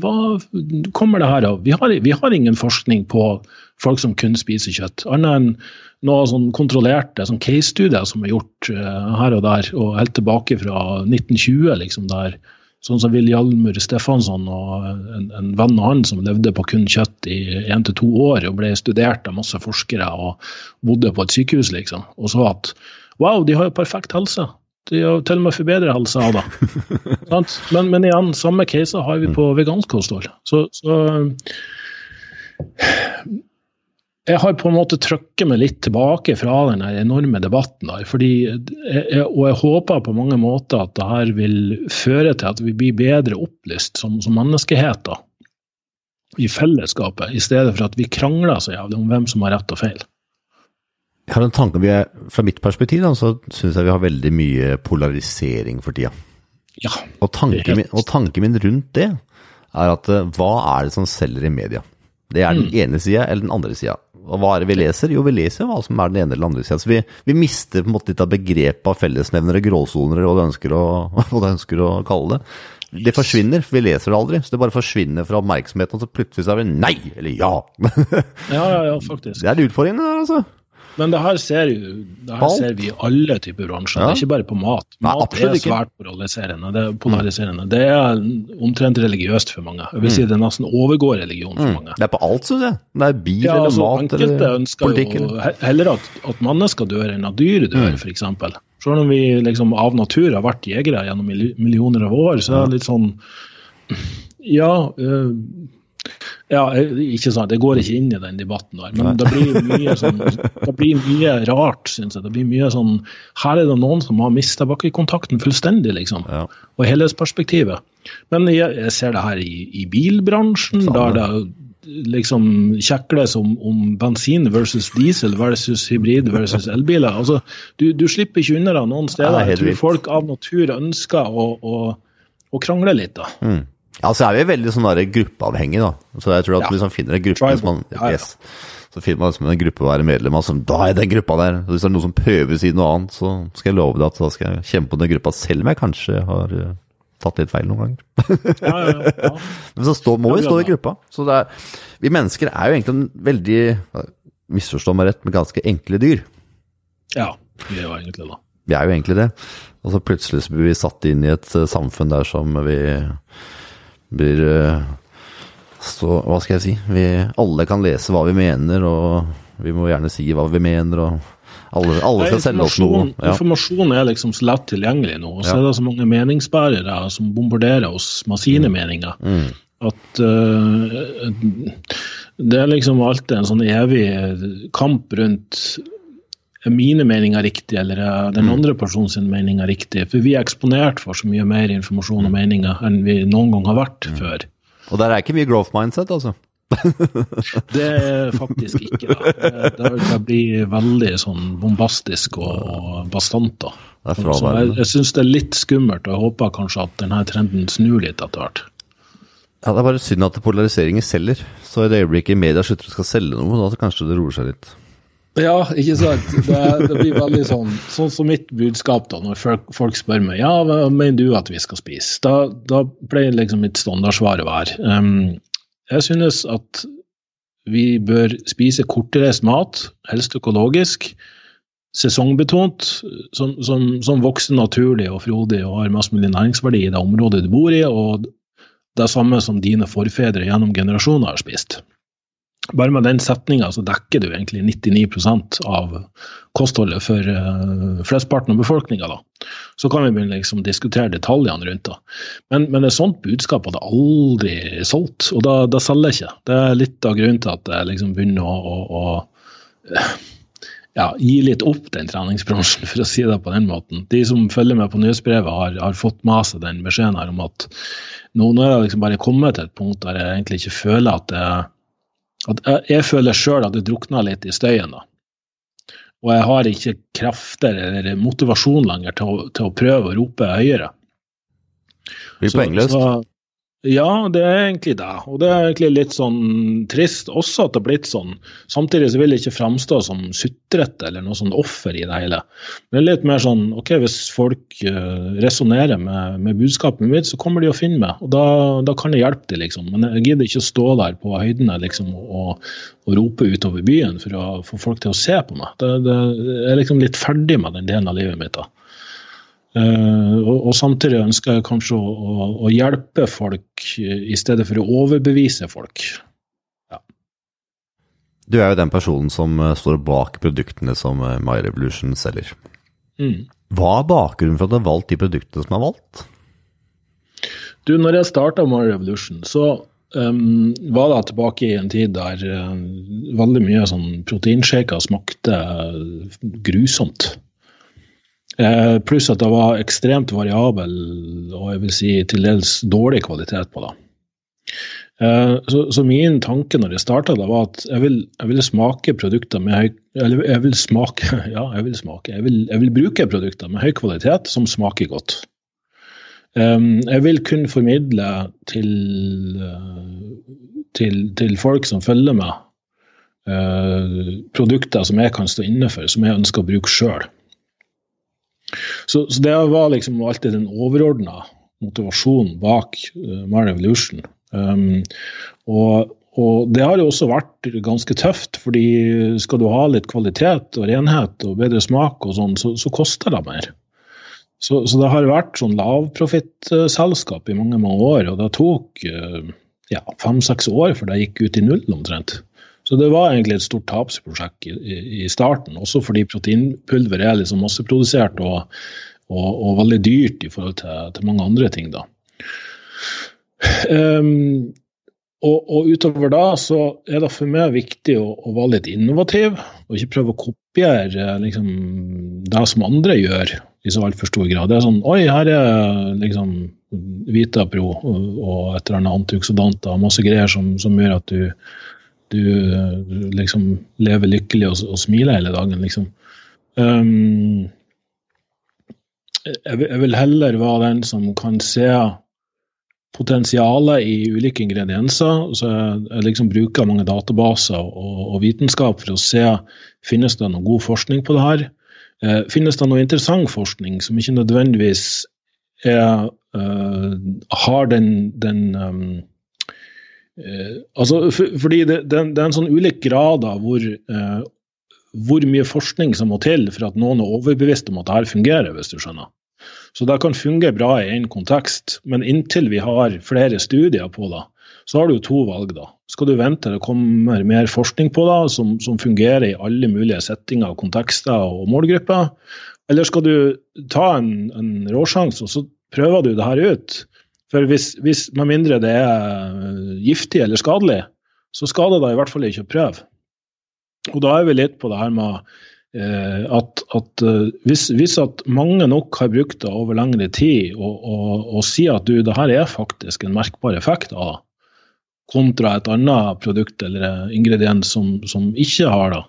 hva kommer det her av? Vi har, vi har, ingen forskning på folk som kun spiser kjøtt, annet enn noe sånn kontrollerte sånn case-studier som er gjort uh, her og der, og helt tilbake fra 1920, liksom, der Sånn som Viljalmur Stefansson og en, en, venn av han som levde på kun kjøtt i én til to år og ble studert av masse forskere og bodde på et sykehus, liksom. Og så at wow, de har jo perfekt helse. De har til og med forbedret helsa av det. men, men, igjen, samme case har vi på vegansk kosthold. Så, så jeg har på en måte trykket meg litt tilbake fra den enorme debatten. der, fordi, jeg, Og jeg håper på mange måter at det her vil føre til at vi blir bedre opplyst som, som menneskehet da, i fellesskapet, i stedet for at vi krangler så jævlig om hvem som har rett og feil. Jeg har en tanke, vi er, Fra mitt perspektiv da, så syns jeg vi har veldig mye polarisering for tida. Ja, og, tanken min, og tanken min rundt det er at eh, hva er det som selger i media? Det er den mm. ene sida eller den andre sida. Hva er det vi leser? Jo, vi leser hva som er den ene eller andre sida. Vi, vi, mister på en måte litt av begrepet av fellesnevnere, gråsoner, hva du ønsker, *laughs* ønsker å, kalle det. Det forsvinner, for vi leser det aldri. Så det bare forsvinner fra oppmerksomheten, og så plutselig så er det nei eller ja. *laughs* ja, ja, ja, faktisk. Det er utfordringen der, altså. Men det her ser, det her ser vi i alle typer bransjer, ja. det er ikke bare på mat. Mat Nei, er svært polariserende. Det er, polariserende. Det er omtrent religiøst for mange. Jeg vil si mm. Det nesten overgår religion for mm. mange. Det er på alt, syns jeg. Det er bil ja, eller altså, mat eller politikk. Heller at, at mennesker dør enn at dyr dør, mm. f.eks. Selv om vi liksom av natur har vært jegere gjennom millioner av år, så er det litt sånn Ja. Øh, ja, ikke sant. Jeg går ikke inn i den debatten der. Men det blir mye, sånn, det blir mye rart, syns jeg. Det blir mye sånn Her er det noen som har mista bakkekontakten fullstendig, liksom. Ja. Og helhetsperspektivet. Men jeg, jeg, ser det her i, i bilbransjen, Samme. der det liksom kjekles om, om, bensin versus diesel versus hybrid versus elbiler. Altså, du, du slipper ikke unna det noen steder. Jeg tror folk av natur ønsker å, å, å krangle litt. da. Mm. Ja, så er vi veldig sånn der gruppeavhengig, da. Så jeg tror at Ja. hvis man finner en gruppe man. Yes, Så finner man liksom en gruppe å være medlem av, som da er den gruppa der. Så hvis det er noen som prøver å si noe annet, så skal jeg love deg at da skal jeg kjempe på den gruppa, selv om jeg kanskje har eh, tatt litt feil noen ganger. Ja, ja, ja. *laughs* Men så stå, må vi stå i gruppa. Så er, vi mennesker er jo egentlig en veldig, misforstå meg rett, men ganske enkle dyr. ja, vi er jo egentlig det. Vi er jo egentlig det. Og så plutselig så blir vi satt inn i et eh, samfunn der som vi blir eh, Så hva skal jeg si? Vi alle kan lese hva vi mener, og vi må gjerne si hva vi mener, og alle, alle skal selge oss noe. Ja. informasjon er liksom så lett tilgjengelig nå. Og så Ja. er det så mange meningsbærere som bombarderer oss med sine meninger. Mm. At uh, det er liksom alltid en sånn evig kamp rundt mine meninger riktig, eller er Mm. den andre personens meninger riktig? For vi er eksponert for så mye mer informasjon og meninger enn vi noen gang har vært Mm. før. Og der er ikke mye growth mindset, altså. *laughs* Det er faktisk ikke det. Det, blir veldig sånn bombastisk og, bastant. da. Er Så jeg, jeg syns det er litt skummelt, og jeg håper kanskje at denne trenden snur litt etter hvert. Ja, Det er bare synd at polariseringen selger. Så i det øyeblikket media slutter å skal selge noe, da kanskje det roer seg litt. Ja, ikke sant. Det, det blir veldig sånn sånn som mitt budskap da, når folk, spør meg ja, hva mener du at vi skal spise. Da, da pleier liksom mitt standardsvar å være um, jeg synes at vi bør spise kortreist mat, helst økologisk, sesongbetont, som, som, som vokser naturlig og frodig og har mest mulig næringsverdi i det området du bor i, og det samme som dine forfedre gjennom generasjoner har spist. Bare med den setninga så dekker du egentlig 99% av kostholdet for uh, flesteparten av befolkninga. Så kan vi begynne liksom diskutere detaljene rundt det. Men, men et sånt budskap hadde aldri solgt, og da, da selger jeg ikke. Det er litt av grunnen til at jeg liksom begynner å, å, å eh, ja, gi litt opp den treningsbransjen, for å si det på den måten. De som følger med på nyhetsbrevet, har, har fått med seg den beskjeden her om at nå, nå er jeg liksom bare kommet til et punkt der jeg egentlig ikke føler at det at jeg, føler sjøl at det drukner litt i støyen. da. Og jeg har ikke krefter eller motivasjon lenger til å, til å prøve å rope høyere. Blir Så- poengløst. så- Ja, det er egentlig det. Og det er egentlig litt sånn trist også at det har blitt sånn. Samtidig så vil det ikke framstå som sutrete eller noe sånn offer i det hele. Men det litt mer sånn ok, hvis folk uh, resonnerer med, med budskapet mitt, så kommer de å finne meg. Og da, da kan jeg hjelpe dem, liksom. Men jeg gidder ikke å stå der på høydene liksom, og, og rope utover byen for å få folk til å se på meg. Det, det, jeg er liksom litt ferdig med den delen av livet mitt. da. Uh, og, og samtidig ønsker jeg kanskje å, å, å hjelpe folk uh, i stedet for å overbevise folk. Du er jo den personen som eh, står bak produktene som eh, My Revolution selger. Mm. Hva er bakgrunnen for at du har valgt de produktene som er valgt? Du, når jeg starta My Revolution, så um, var det tilbake i en tid der uh, veldig mye sånn proteinshaker smakte grusomt. Eh, pluss at det var ekstremt variabel og jeg vil si til dels dårlig kvalitet på det. Eh, så, så min tanke når jeg starta, var at jeg, vil, jeg vil, smake produkter med høy Eller jeg vil smake *laughs* Ja, jeg vil smake. Jeg vil, jeg vil bruke produkter med høy kvalitet som smaker godt. Um, jeg vil kunne formidle til, uh, til, til folk som følger meg, uh, produkter som jeg kan stå inne for, som jeg ønsker å bruke sjøl. Så, så, det var liksom alltid den overordna motivasjonen bak uh, My Evolution. Um, og, og, det har jo også vært ganske tøft, fordi skal du ha litt kvalitet og renhet og bedre smak og sånn, så, så koster det mer. Så, så, det har vært sånn lavprofittselskap i mange mange år, og det tok ja, fem-seks år før det gikk ut i null omtrent. Så det var egentlig et stort tapsprosjekt i, i, starten, også fordi proteinpulver er liksom masseprodusert og, og, og, veldig dyrt i forhold til, til mange andre ting. da. Um, og, og, utover da så er det for meg viktig å, å være litt innovativ, og ikke prøve å kopiere liksom, det som andre gjør i så altfor stor grad. Det er sånn Oi, her er liksom Vitapro og et eller annet antioksidanter og masse greier som, som gjør at du, du, du liksom lever lykkelig og, og, smiler hele dagen, liksom. Um, jeg, vil heller være den som kan se potensialet i ulike ingredienser. så Jeg, jeg liksom bruker mange databaser og, og, vitenskap for å se finnes det noe god forskning på det her. Eh, finnes det noe interessant forskning som ikke nødvendigvis er, uh, har den, den um, uh, altså, for, fordi det, det, det, er en sånn ulik grad av hvor, eh, hvor mye forskning som må til for at noen er overbevist om at dette fungerer, hvis du skjønner. Så det kan fungere bra i én kontekst, men inntil vi har flere studier på det, så har du to valg. da. Skal du vente til det kommer mer forskning på det, som, som fungerer i alle mulige settinger, kontekster og målgrupper, eller skal du ta en, en råsjanse, og så prøver du det her ut? For hvis, hvis, med mindre det er giftig eller skadelig, så skader det i hvert fall ikke å prøve. Og da er vi litt på det her med Eh, at, at eh, hvis, hvis, at mange nok har brukt det over lengre tid og, og, og sier at du, det her er faktisk en merkbar effekt av kontra et annet produkt eller ingrediens som, som ikke har det,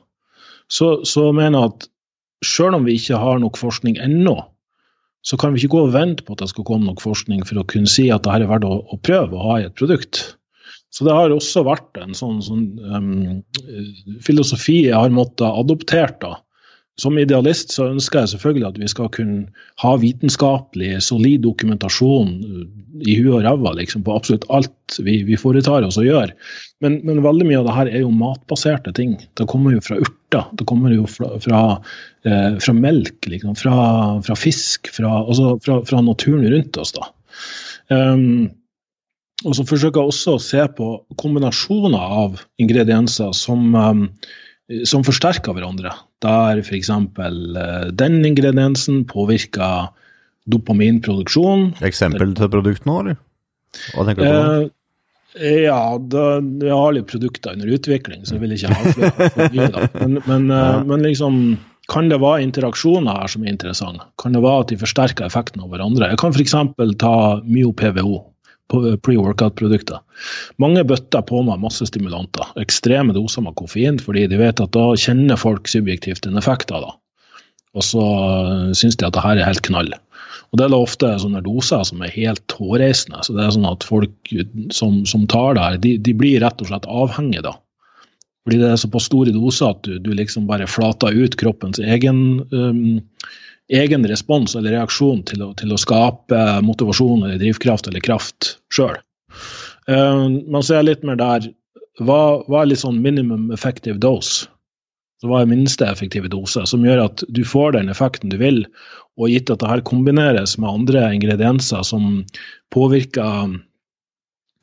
så, så mener jeg at selv om vi ikke har nok forskning ennå, så kan vi ikke gå og vente på at det skal komme nok forskning for å kunne si at det her er verdt å, å prøve å ha i et produkt. Så det har også vært en sånn, sånn um, filosofi jeg har måttet adoptere da, som idealist så ønsker jeg selvfølgelig at vi skal kunne ha vitenskapelig, solid dokumentasjon i huet og ræva liksom, på absolutt alt vi, vi foretar oss og gjør. Men, men, veldig mye av det her er jo matbaserte ting. Det kommer jo fra urter. Det kommer jo fra, fra, eh, fra melk, liksom, fra, fra fisk, altså fra, naturen rundt oss. da. Um, og så forsøker jeg også å se på kombinasjoner av ingredienser som um, som forsterker hverandre. Der f.eks. Uh, den ingrediensen påvirker dopaminproduksjon. Eksempel til produkt nå, eller? Hva tenker du på? Eh, ja, da, jeg har litt produkter under utvikling, så jeg vil ikke ha for *laughs* mye. Men, men, ja. men, liksom, kan det være interaksjoner her som er interessante? Kan det være at de forsterker effekten av hverandre? Jeg kan f.eks. ta myo-PVO, pre-workout-produkter. Mange bøtter på med masse stimulanter, ekstreme doser med koffein, fordi de vet at da kjenner folk subjektivt en effekt av det. Og så syns de at det her er helt knall. Og Det er da ofte sånne doser som er helt hårreisende. så det er sånn at Folk som, som tar det her, de, de, blir rett og slett avhengige da. Fordi det er såpass store doser at du, du liksom bare flater ut kroppens egen um, egen respons eller reaksjon til å, til å skape motivasjon eller drivkraft eller kraft sjøl. Uh, eh, man ser litt mer der hva, hva, er litt sånn minimum effective dose? Så hva er minste effektive dose, som gjør at du får den effekten du vil, og gitt at det her kombineres med andre ingredienser som påvirker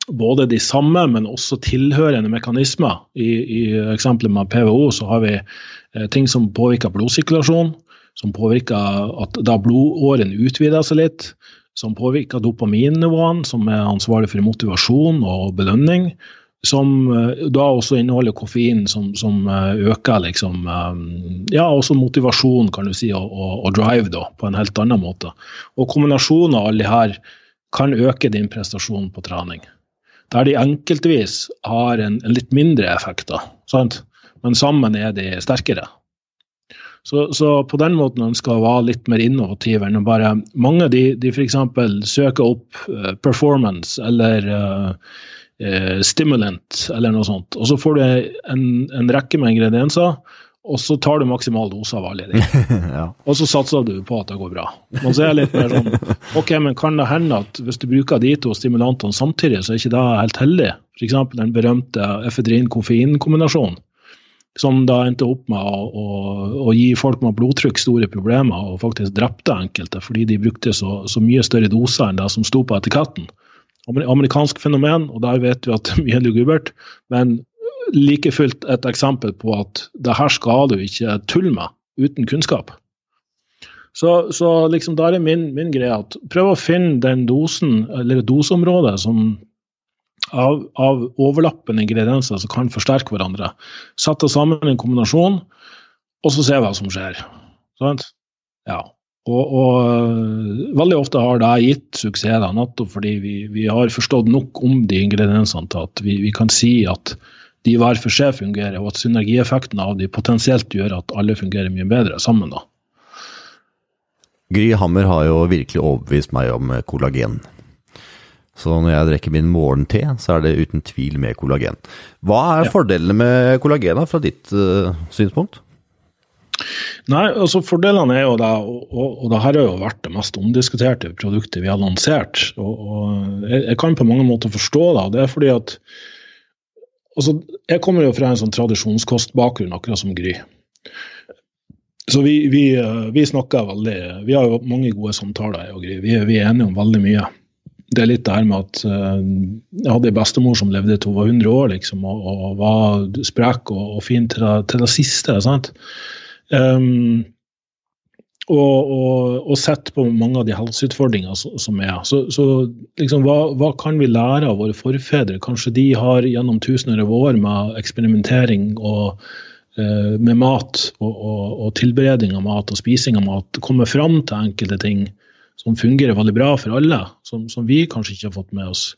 både de samme, men også tilhørende mekanismer. I, i eksempelet med PVO så har vi eh, ting som påvirker blodsirkulasjon, som påvirker at da blodåren utvider seg litt, som påvirker dopaminnivåene, som er ansvarlig for motivasjon og belønning. Som eh, da også inneholder koffein, som, som eh, øker liksom eh, Ja, også motivasjon, kan du si, og, og, drive, da, på en helt annen måte. Og kombinasjonen av alle de her kan øke din prestasjon på trening. Der de enkeltvis har en, en litt mindre effekt, da, sant? men sammen er de sterkere. Så, så, på den måten ønsker jeg å være litt mer innovativ enn å bare Mange de, de f.eks. søker opp uh, performance eller uh, uh, stimulant eller noe sånt, og så får du en, en rekke med ingredienser. Og så tar du maksimal dose av alle de. *laughs* ja. Og så satser du på at det går bra. Men så er jeg litt mer sånn Ok, men kan det hende at hvis du bruker de to stimulantene samtidig, så er ikke det helt heldig? F.eks. den berømte efedrin-koffein-kombinasjonen som da endte opp med å, å, å, gi folk med blodtrykk store problemer, og faktisk drepte enkelte fordi de brukte så, så mye større doser enn det som sto på etiketten. Amerikansk fenomen, og der vet vi at *laughs* det er mye lugubert, men like fullt et eksempel på at det her skal du ikke tulle med uten kunnskap. Så, så liksom der er min, min greie at prøv å finne den dosen, eller doseområdet, som av, av overlappende ingredienser som kan forsterke hverandre. Sette sammen en kombinasjon, og så se hva som skjer. Sant? Ja. Og, og, øh, veldig ofte har det gitt suksess, da, nettopp fordi vi, vi, har forstått nok om de ingrediensene til at vi, vi kan si at de hver for seg fungerer, og at synergieffekten av de potensielt gjør at alle fungerer mye bedre sammen. da. Gry Hammer har jo virkelig overbevist meg om kollagen. Så når jeg drikker min morgente, så er det uten tvil med kollagen. Hva er ja. fordelene med kollagen fra ditt uh, synspunkt? Nei, altså Fordelene er jo det, og, og, og det her har jo vært det mest omdiskuterte produktet vi har lansert. og, og jeg, jeg, kan på mange måter forstå det. og det er fordi at altså, Jeg kommer jo fra en sånn tradisjonskostbakgrunn, akkurat som Gry. Så vi, vi, vi, snakker veldig Vi har jo mange gode samtaler, jeg og Gry. Vi, vi, er enige om veldig mye. Det er litt det her med at uh, jeg hadde en bestemor som levde til hun var 100 år, liksom, og, og var sprek og, og fin til det, til det siste. sant? Um, og, og, og sett på mange av de helseutfordringene som er. Så, så liksom, hva, hva, kan vi lære av våre forfedre? Kanskje de har gjennom tusener av år med eksperimentering og uh, med mat og, og, tilberedning av mat og spising av mat kommet fram til enkelte ting som fungerer veldig bra for alle, som, som vi kanskje ikke har fått med oss.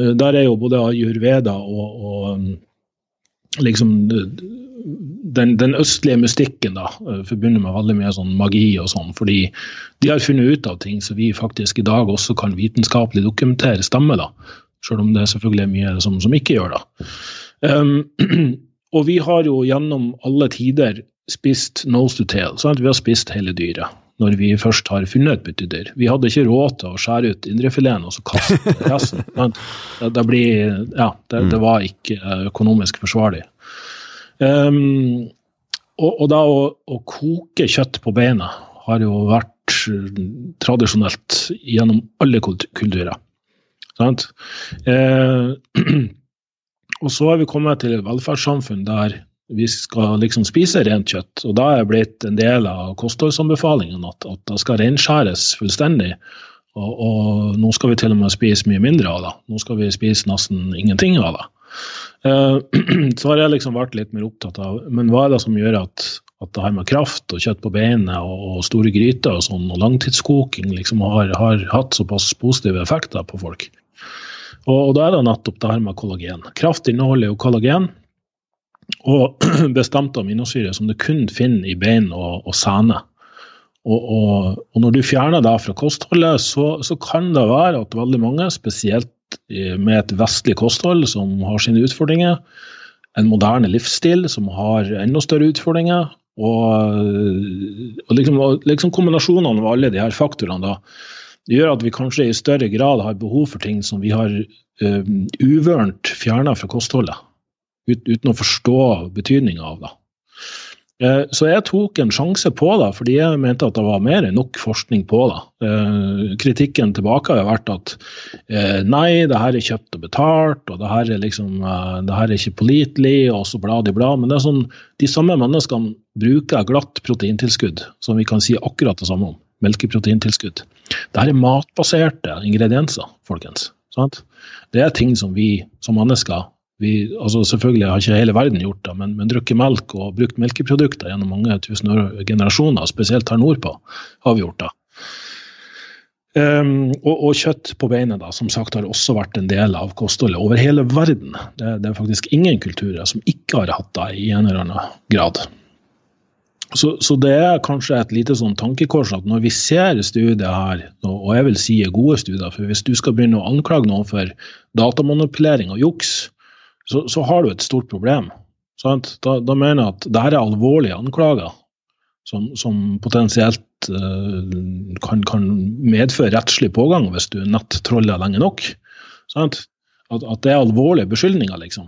Uh, der er jo både ayurveda og, og liksom den, den, østlige mystikken da, eh, forbundet med veldig mye sånn magi og sånn. Fordi de har funnet ut av ting som vi faktisk i dag også kan vitenskapelig dokumentere stemmer. da, Selv om det selvfølgelig er mye som, som ikke gjør det. Um, *clears throat* og vi har jo gjennom alle tider spist nose to tail. Sant? Vi har spist hele dyret når vi først har funnet et byttedyr. Vi hadde ikke råd til å skjære ut indrefileten og så kaste resten. *laughs* Det, blir, ja, det, det var ikke økonomisk forsvarlig. Um, og, og, da å, å, koke kjøtt på beina har jo vært tradisjonelt gjennom alle kulturer. Sant? Eh, *clears throat* og så har vi kommet til et velferdssamfunn der vi skal liksom spise rent kjøtt. Og da er det blitt en del av kostholdsanbefalingene at, at det skal renskjæres fullstendig. Og, og, nå skal vi til og med spise mye mindre av det. Nå skal vi spise nesten ingenting av det. Uh, *clears throat* så har jeg liksom vært litt mer opptatt av Men hva er det som gjør at, at det her med kraft og kjøtt på beinet og, og, store gryter og sånn, og langtidskoking liksom har, har, hatt såpass positive effekter på folk? Og, og, da er det nettopp det her med kollagen. Kraft inneholder jo kollagen og *clears throat* bestemte aminosyrer som du kun finner i bein og, og sene. Og, og, og, når du fjerner det fra kostholdet, så, så, kan det være at veldig mange, spesielt med et vestlig kosthold som har sine utfordringer, en moderne livsstil som har enda større utfordringer, og, liksom, liksom, kombinasjonene av alle de her faktorene da, gjør at vi kanskje i større grad har behov for ting som vi har um, uvørent fjerna fra kostholdet, ut, uten å forstå betydninga av det. Eh, så jeg tok en sjanse på det, fordi jeg mente at det var mer enn nok forskning på det. Eh, kritikken tilbake har vært at eh, nei, det her er kjøpt og betalt, og det her er liksom, det her er ikke pålitelig, og så blad i blad. Men det er sånn, de samme menneskene bruker glatt proteintilskudd, som vi kan si akkurat det samme om. Melkeproteintilskudd. Dette er matbaserte ingredienser, folkens. Sant? Det er ting som vi som mennesker vi, altså selvfølgelig har ikke hele verden gjort det, men, men drukket melk og brukt melkeprodukter gjennom mange tusen år, generasjoner, spesielt her nordpå, har vi gjort det. Um, og, og, kjøtt på beinet da, som sagt har også vært en del av kostholdet over hele verden. Det, det, er faktisk ingen kulturer som ikke har hatt det i en eller annen grad. Så, så, det er kanskje et lite sånn tankekors at når vi ser studier her, og jeg vil si gode studier, for hvis du skal begynne å anklage noen for datamanipulering og juks, så, så har du et stort problem. Da, da, mener jeg at dette er alvorlige anklager som, som potensielt uh, kan, kan, medføre rettslig pågang hvis du nettroller lenge nok. At, at, det er alvorlige beskyldninger, liksom.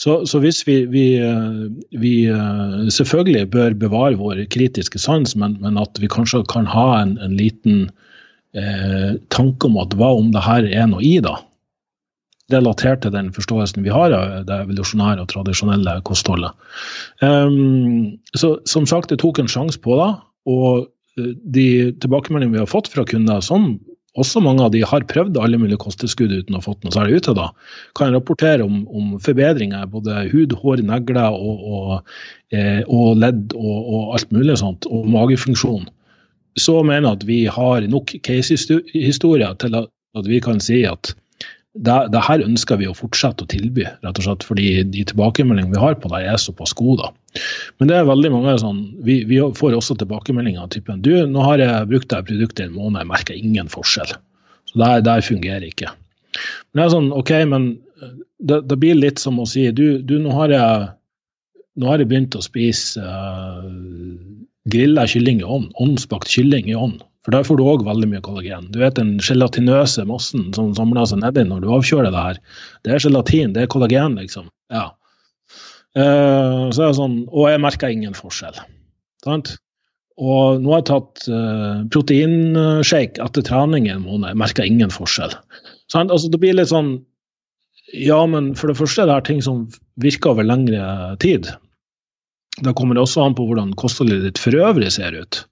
Så, så hvis vi, vi, eh, vi, eh, selvfølgelig bør bevare vår kritiske sans, men, men at vi kanskje kan ha en, en liten eh, tanke om at hva om det her er noe i, da? Relatert til den forståelsen vi har av det evolusjonære og tradisjonelle kostholdet. Um, så som sagt, jeg tok en sjanse på det. Og eh, de tilbakemeldingene vi har fått fra kunder, som også mange av de har prøvd alle mulige kosttilskudd uten å ha fått noe særlig ut av det, kan rapportere om, om forbedringer både hud, hår, negler og, og, eh, og ledd og, og, alt mulig sånt, og magefunksjon. Så mener jeg at vi har nok casehistorier til at vi kan si at det, det, her ønsker vi å fortsette å tilby, rett og slett fordi de tilbakemeldingene vi har på det, er såpass gode. Men det er veldig mange sånn, vi, vi får også tilbakemeldinger av typen du, nå har jeg brukt det produktet en måned, jeg merker ingen forskjell. Så det, det fungerer ikke. Men det er sånn, OK, men det, det blir litt som å si du, du nå har jeg nå har jeg begynt å spise uh, grilla kylling i ovn, ovnsbakt kylling i ovn. For der får du òg veldig mye kollagen. Du vet den gelatinøse massen som samler seg nedi når du avkjøler det her. Det er gelatin, det er kollagen, liksom. Ja. Uh, så er det sånn, Og jeg merker ingen forskjell. Sant? Og nå har jeg tatt uh, proteinshake etter trening i en måned. Jeg merker ingen forskjell. Sant? Altså, det blir litt sånn Ja, men for det første er det her ting som virker over lengre tid. Da kommer det også an på hvordan kostholdet ditt for øvrig ser ut.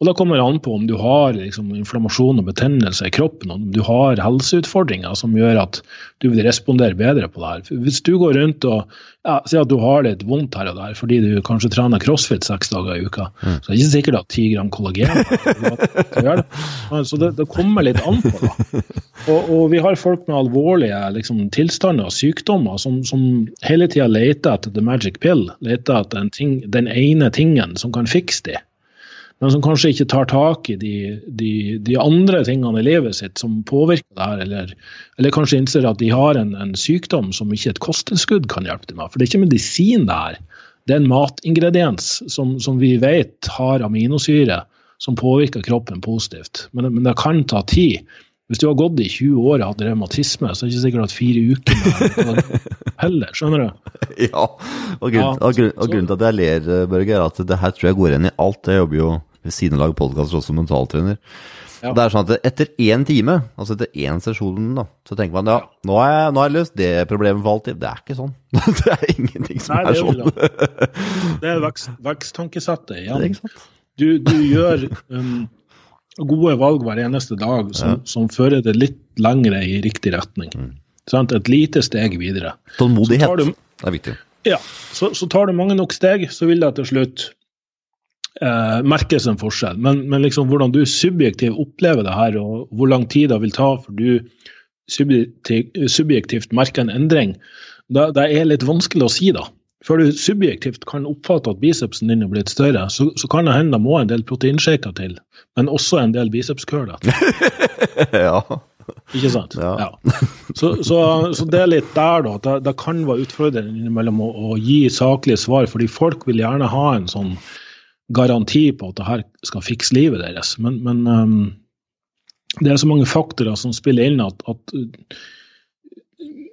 Og Da kommer det an på om du har liksom, inflammasjon og betennelse i kroppen, om du har helseutfordringer som gjør at du vil respondere bedre på det her. Hvis du går rundt og ja, sier at du har litt vondt her og der fordi du kanskje trener crossfit seks dager i uka, mm. så er det ikke sikkert at ti gram kollagen det. Så det, det, kommer litt an på. da. Og, og vi har folk med alvorlige liksom, tilstander og sykdommer som, som hele tida leter etter the magic pill, leter etter ting, den ene tingen som kan fikse dem men som kanskje ikke tar tak i de, de, de, andre tingene i livet sitt som påvirker det her, eller, eller kanskje innser at de har en, en, sykdom som ikke et kosttilskudd kan hjelpe dem med. For det er ikke medisin, det her. Det er en matingrediens som, som vi vet har aminosyre som påvirker kroppen positivt. Men, men, det kan ta tid. Hvis du har gått i 20 år og hatt revmatisme, så er det ikke sikkert at fire uker *laughs* heller. Skjønner du? Ja, og grunnen, ja, og grunn, og grunnen til at jeg ler, Børge, er at det her tror jeg går igjen i alt. Jeg jobber jo ved siden av lage podkaster også som mentaltrener. Ja. Det er sånn at Etter én time, altså etter én sesjon, da, så tenker man ja, nå har jeg, nå har jeg løst det problemet for alltid. Det er ikke sånn. *laughs* det er ingenting som Nei, er, er sånn. *laughs* det er vekst, veksttankesettet igjen. Du, du gjør um, gode valg hver eneste dag som, ja. som, fører det litt lengre i riktig retning. Mm. Sånn, et lite steg videre. Tålmodighet du, er viktig. Ja, så, så tar du mange nok steg, så vil det til slutt eh, merkes en forskjell. Men, men liksom hvordan du subjektivt opplever det her, og hvor lang tid det vil ta for du subjektivt, subjektivt merker en endring, det, det, er litt vanskelig å si, da. Før du subjektivt kan oppfatte at bicepsen din er blitt større, så, så kan det hende det må en del proteinshaker til, men også en del bicepskøler. *laughs* ja. Ikke sant? Ja. ja. Så, så, så, det er litt der, da. Det, det kan være utfordrende innimellom å, å, gi saklige svar, fordi folk vil gjerne ha en sånn garanti på at det her skal fikse livet deres. Men, men um, det er så mange faktorer som spiller inn at, at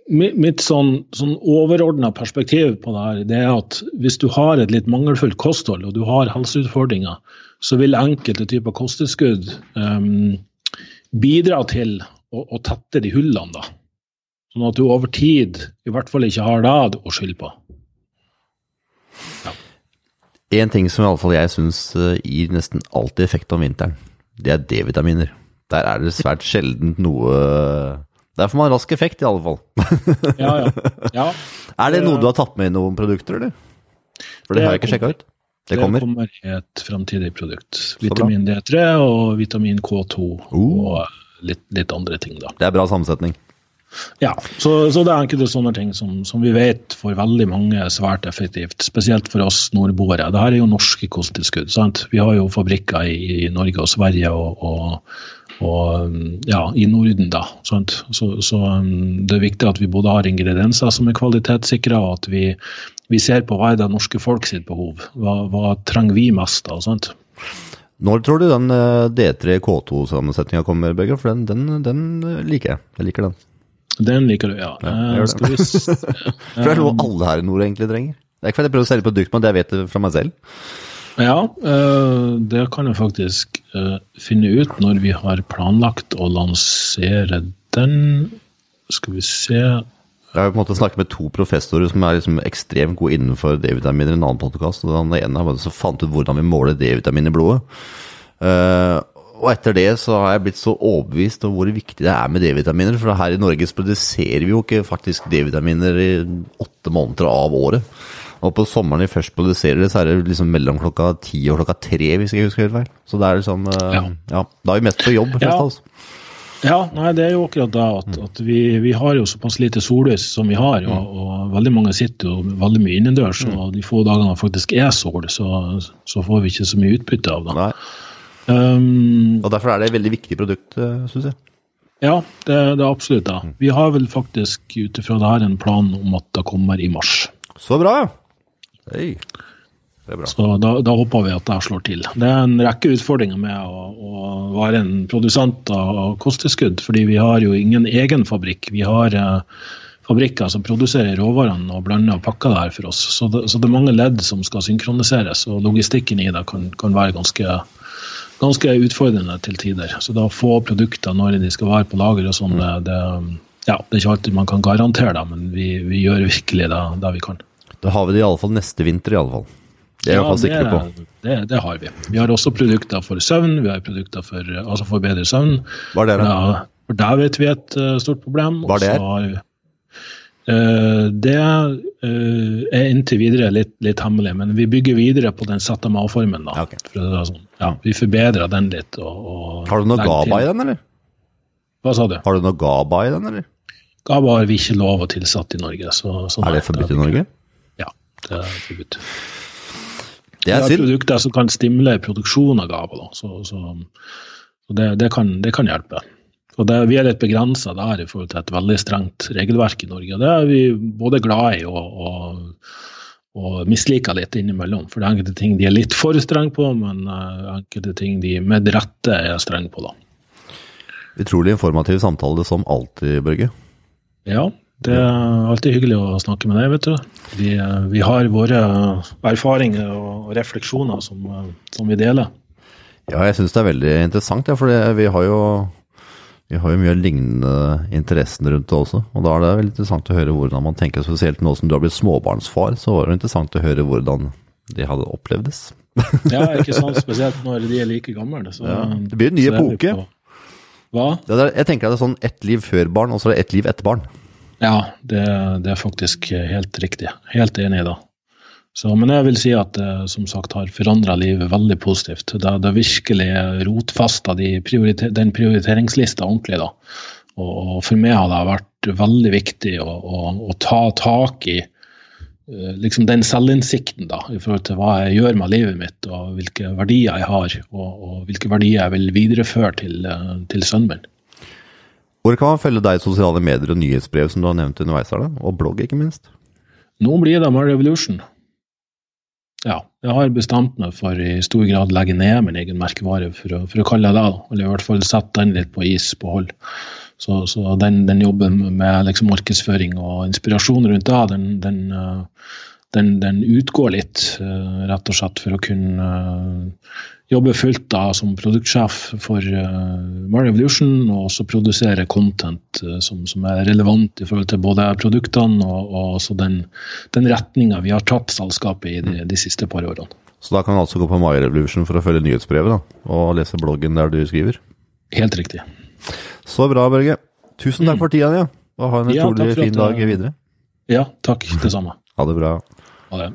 mitt sånn, sånn overordna perspektiv på det her, det er at hvis du har et litt mangelfullt kosthold og du har helseutfordringer, så vil enkelte typer kosttilskudd um, bidra til å, å, tette de hullene. da. Sånn at du over tid i hvert fall ikke har det å skylde på. En ting som i alle fall jeg syns eh, gir nesten alltid effekt om vinteren, det er D-vitaminer. Der er det svært *laughs* sjelden noe Der får man rask effekt, i alle fall. ja, ja. ja. *laughs* Er det noe du har tatt med i noen produkter, eller? For det, det har jeg ikke sjekka ut. Det kommer. Det kommer et framtidig produkt. Vitamin D3 og vitamin K2 uh. og litt, litt, andre ting, da. Det er bra sammensetning. Ja, så, så, det er enkelte sånne ting som, som, vi vet for veldig mange er svært effektivt. Spesielt for oss nordboere. Dette er jo norske kosttilskudd. sant? Vi har jo fabrikker i, i Norge og Sverige og, og, og ja, i Norden, da. Sant? Så, så, um, det er viktig at vi både har ingredienser som er kvalitetssikra, og at vi, vi, ser på hva er det norske folk sitt behov. Hva, hva trenger vi mest av? sant? Når tror du den eh, D3 K2-sammensetninga kommer, Børge? For den, den, den liker jeg. Jeg liker den. Den liker du, ja. ja jeg gjør det. *laughs* For det er noe alle her i nord egentlig trenger. Det er ikke fordi jeg prøver å selge produkt, men det jeg vet det fra meg selv. Ja, eh, det kan jeg faktisk eh, finne ut når vi har planlagt å lansere den. Skal vi se Jeg har på en måte snakket med to professorer som er liksom ekstremt gode innenfor D-vitaminer i en annen podkast. Den ene har fant ut hvordan vi måler D-vitamin i blodet. Og etter det så har jeg blitt så overbevist om hvor viktig det er med D-vitaminer. For her i Norge produserer vi jo ikke faktisk D-vitaminer i åtte måneder av året. Og på sommeren vi først produserer det, så er det liksom mellom klokka ti og klokka tre, hvis jeg husker helt feil. Så det er liksom eh, ja. ja da er vi mest på jobb, flest av oss. Ja, nei, det er jo akkurat det at, at vi, vi, har jo såpass lite sollys som vi har. Og, mm. og veldig mange sitter jo veldig mye innendørs. Mm. Og de få dagene det faktisk er sol, så, så, får vi ikke så mye utbytte av det. Nei. Um, og derfor er det et veldig viktig produkt, eh, syns jeg. Ja, det, det er absolutt det. Vi har vel faktisk ut ifra det her en plan om at det kommer i mars. Så bra! Hei. Det er bra. Så da, da håper vi at det slår til. Det er en rekke utfordringer med å, å være en produsent av kosttilskudd, fordi vi har jo ingen egen fabrikk. Vi har eh, fabrikker som produserer råvarene og blander og pakker det her for oss. Så det, så det er mange ledd som skal synkroniseres, og logistikken i det kan, kan være ganske, ganske utfordrende til tider. Så da få produkter når de skal være på lager og sånn, det, det, ja, det er ikke alltid man kan garantere det, men vi, vi gjør virkelig det, det vi kan. Da har vi det i alle fall neste vinter, i alle fall. Det er jeg i hvert sikker på. det, det, det har vi. Vi har også produkter for søvn, vi har produkter for, altså for bedre søvn. Hva er det, da? Ja, for der vet vi et eh, stort problem. Hva er det? Og så har vi- Eh, det eh, er inntil videre litt, litt hemmelig, men vi bygger videre på den ZMA-formen. da. Ja, ok. For er sånn, ja, vi forbedrer den litt. Og, og Har du noe GABA GABA i den, eller? Hva sa du? Har du noe GABA i den, eller? GABA har vi ikke lov å tilsette i Norge. Så, så Er det forbudt i er- Norge? Ja, det er forbudt. Det er har synd. produkter som kan stimulere produksjon av GABA, da. så, så, så det, det, kan, det kan hjelpe. Og det, Vi er litt begrensa der i forhold til et veldig strengt regelverk i Norge. og Det er vi både glad i og, og, og misliker litt innimellom. For det er enkelte ting de er litt for strenge på, men eh, enkelte ting de med rette er strenge på. da. Utrolig informativ samtale som alltid, Børge. Ja, det er alltid hyggelig å snakke med deg, vet du. Vi, eh, vi har våre erfaringer og refleksjoner som, eh, som vi deler. Ja, jeg syns det er veldig interessant, ja, for vi har jo vi har jo mye lignende interessen rundt det også. Og da er det veldig interessant å høre hvordan man tenker, spesielt nå som du har blitt småbarnsfar, så var det interessant å høre hvordan det hadde opplevdes. *laughs* Ja, ikke sant? Spesielt når de er like gamle. Så, Ja, det blir en ny epoke. Hva? Det er, jeg tenker at det er sånn ett liv før barn, og så er det ett liv etter barn. Ja, det, det er faktisk helt riktig. Helt enig i det. Så, men jeg vil si at det som sagt har forandra livet veldig positivt. Det har virkelig rotfesta de prioriter den prioriteringslista ordentlig. da. Og, og for meg har det vært veldig viktig å, å, å ta tak i eh, liksom den selvinnsikten da, i forhold til hva jeg gjør med livet mitt, og hvilke verdier jeg har, og, og hvilke verdier jeg vil videreføre til, eh, til sønnen min. Hvor kan man følge deg i sosiale medier og nyhetsbrev som du har nevnt underveis her, da? Og blogg, ikke minst? Nå blir det med Revolution. Ja, jeg har bestemt meg for i stor grad legge ned min egen merkevare, for å, for å kalle det det. Eller i hvert fall sette den litt på is, på hold. Så, så den, den jobben med liksom markedsføring og inspirasjon rundt det, den, den, eh, den, utgår litt, eh, rett og slett for å kunne eh, jobbe fullt da som produktsjef for uh, Mario Evolution, og også produsere content uh, som, som er relevant i forhold til både produktene og, og den, den retninga vi har tatt selskapet i de, de siste par årene. Så da kan man altså gå på Mario Revolution for å følge nyhetsbrevet, da, og lese bloggen der du skriver. Helt riktig. Så bra, Børge. Tusen takk for tida di, ja. og ha en Ja, utrolig at fin dag videre. Ja, takk. Det samme. *laughs* Ha det bra. Ha det.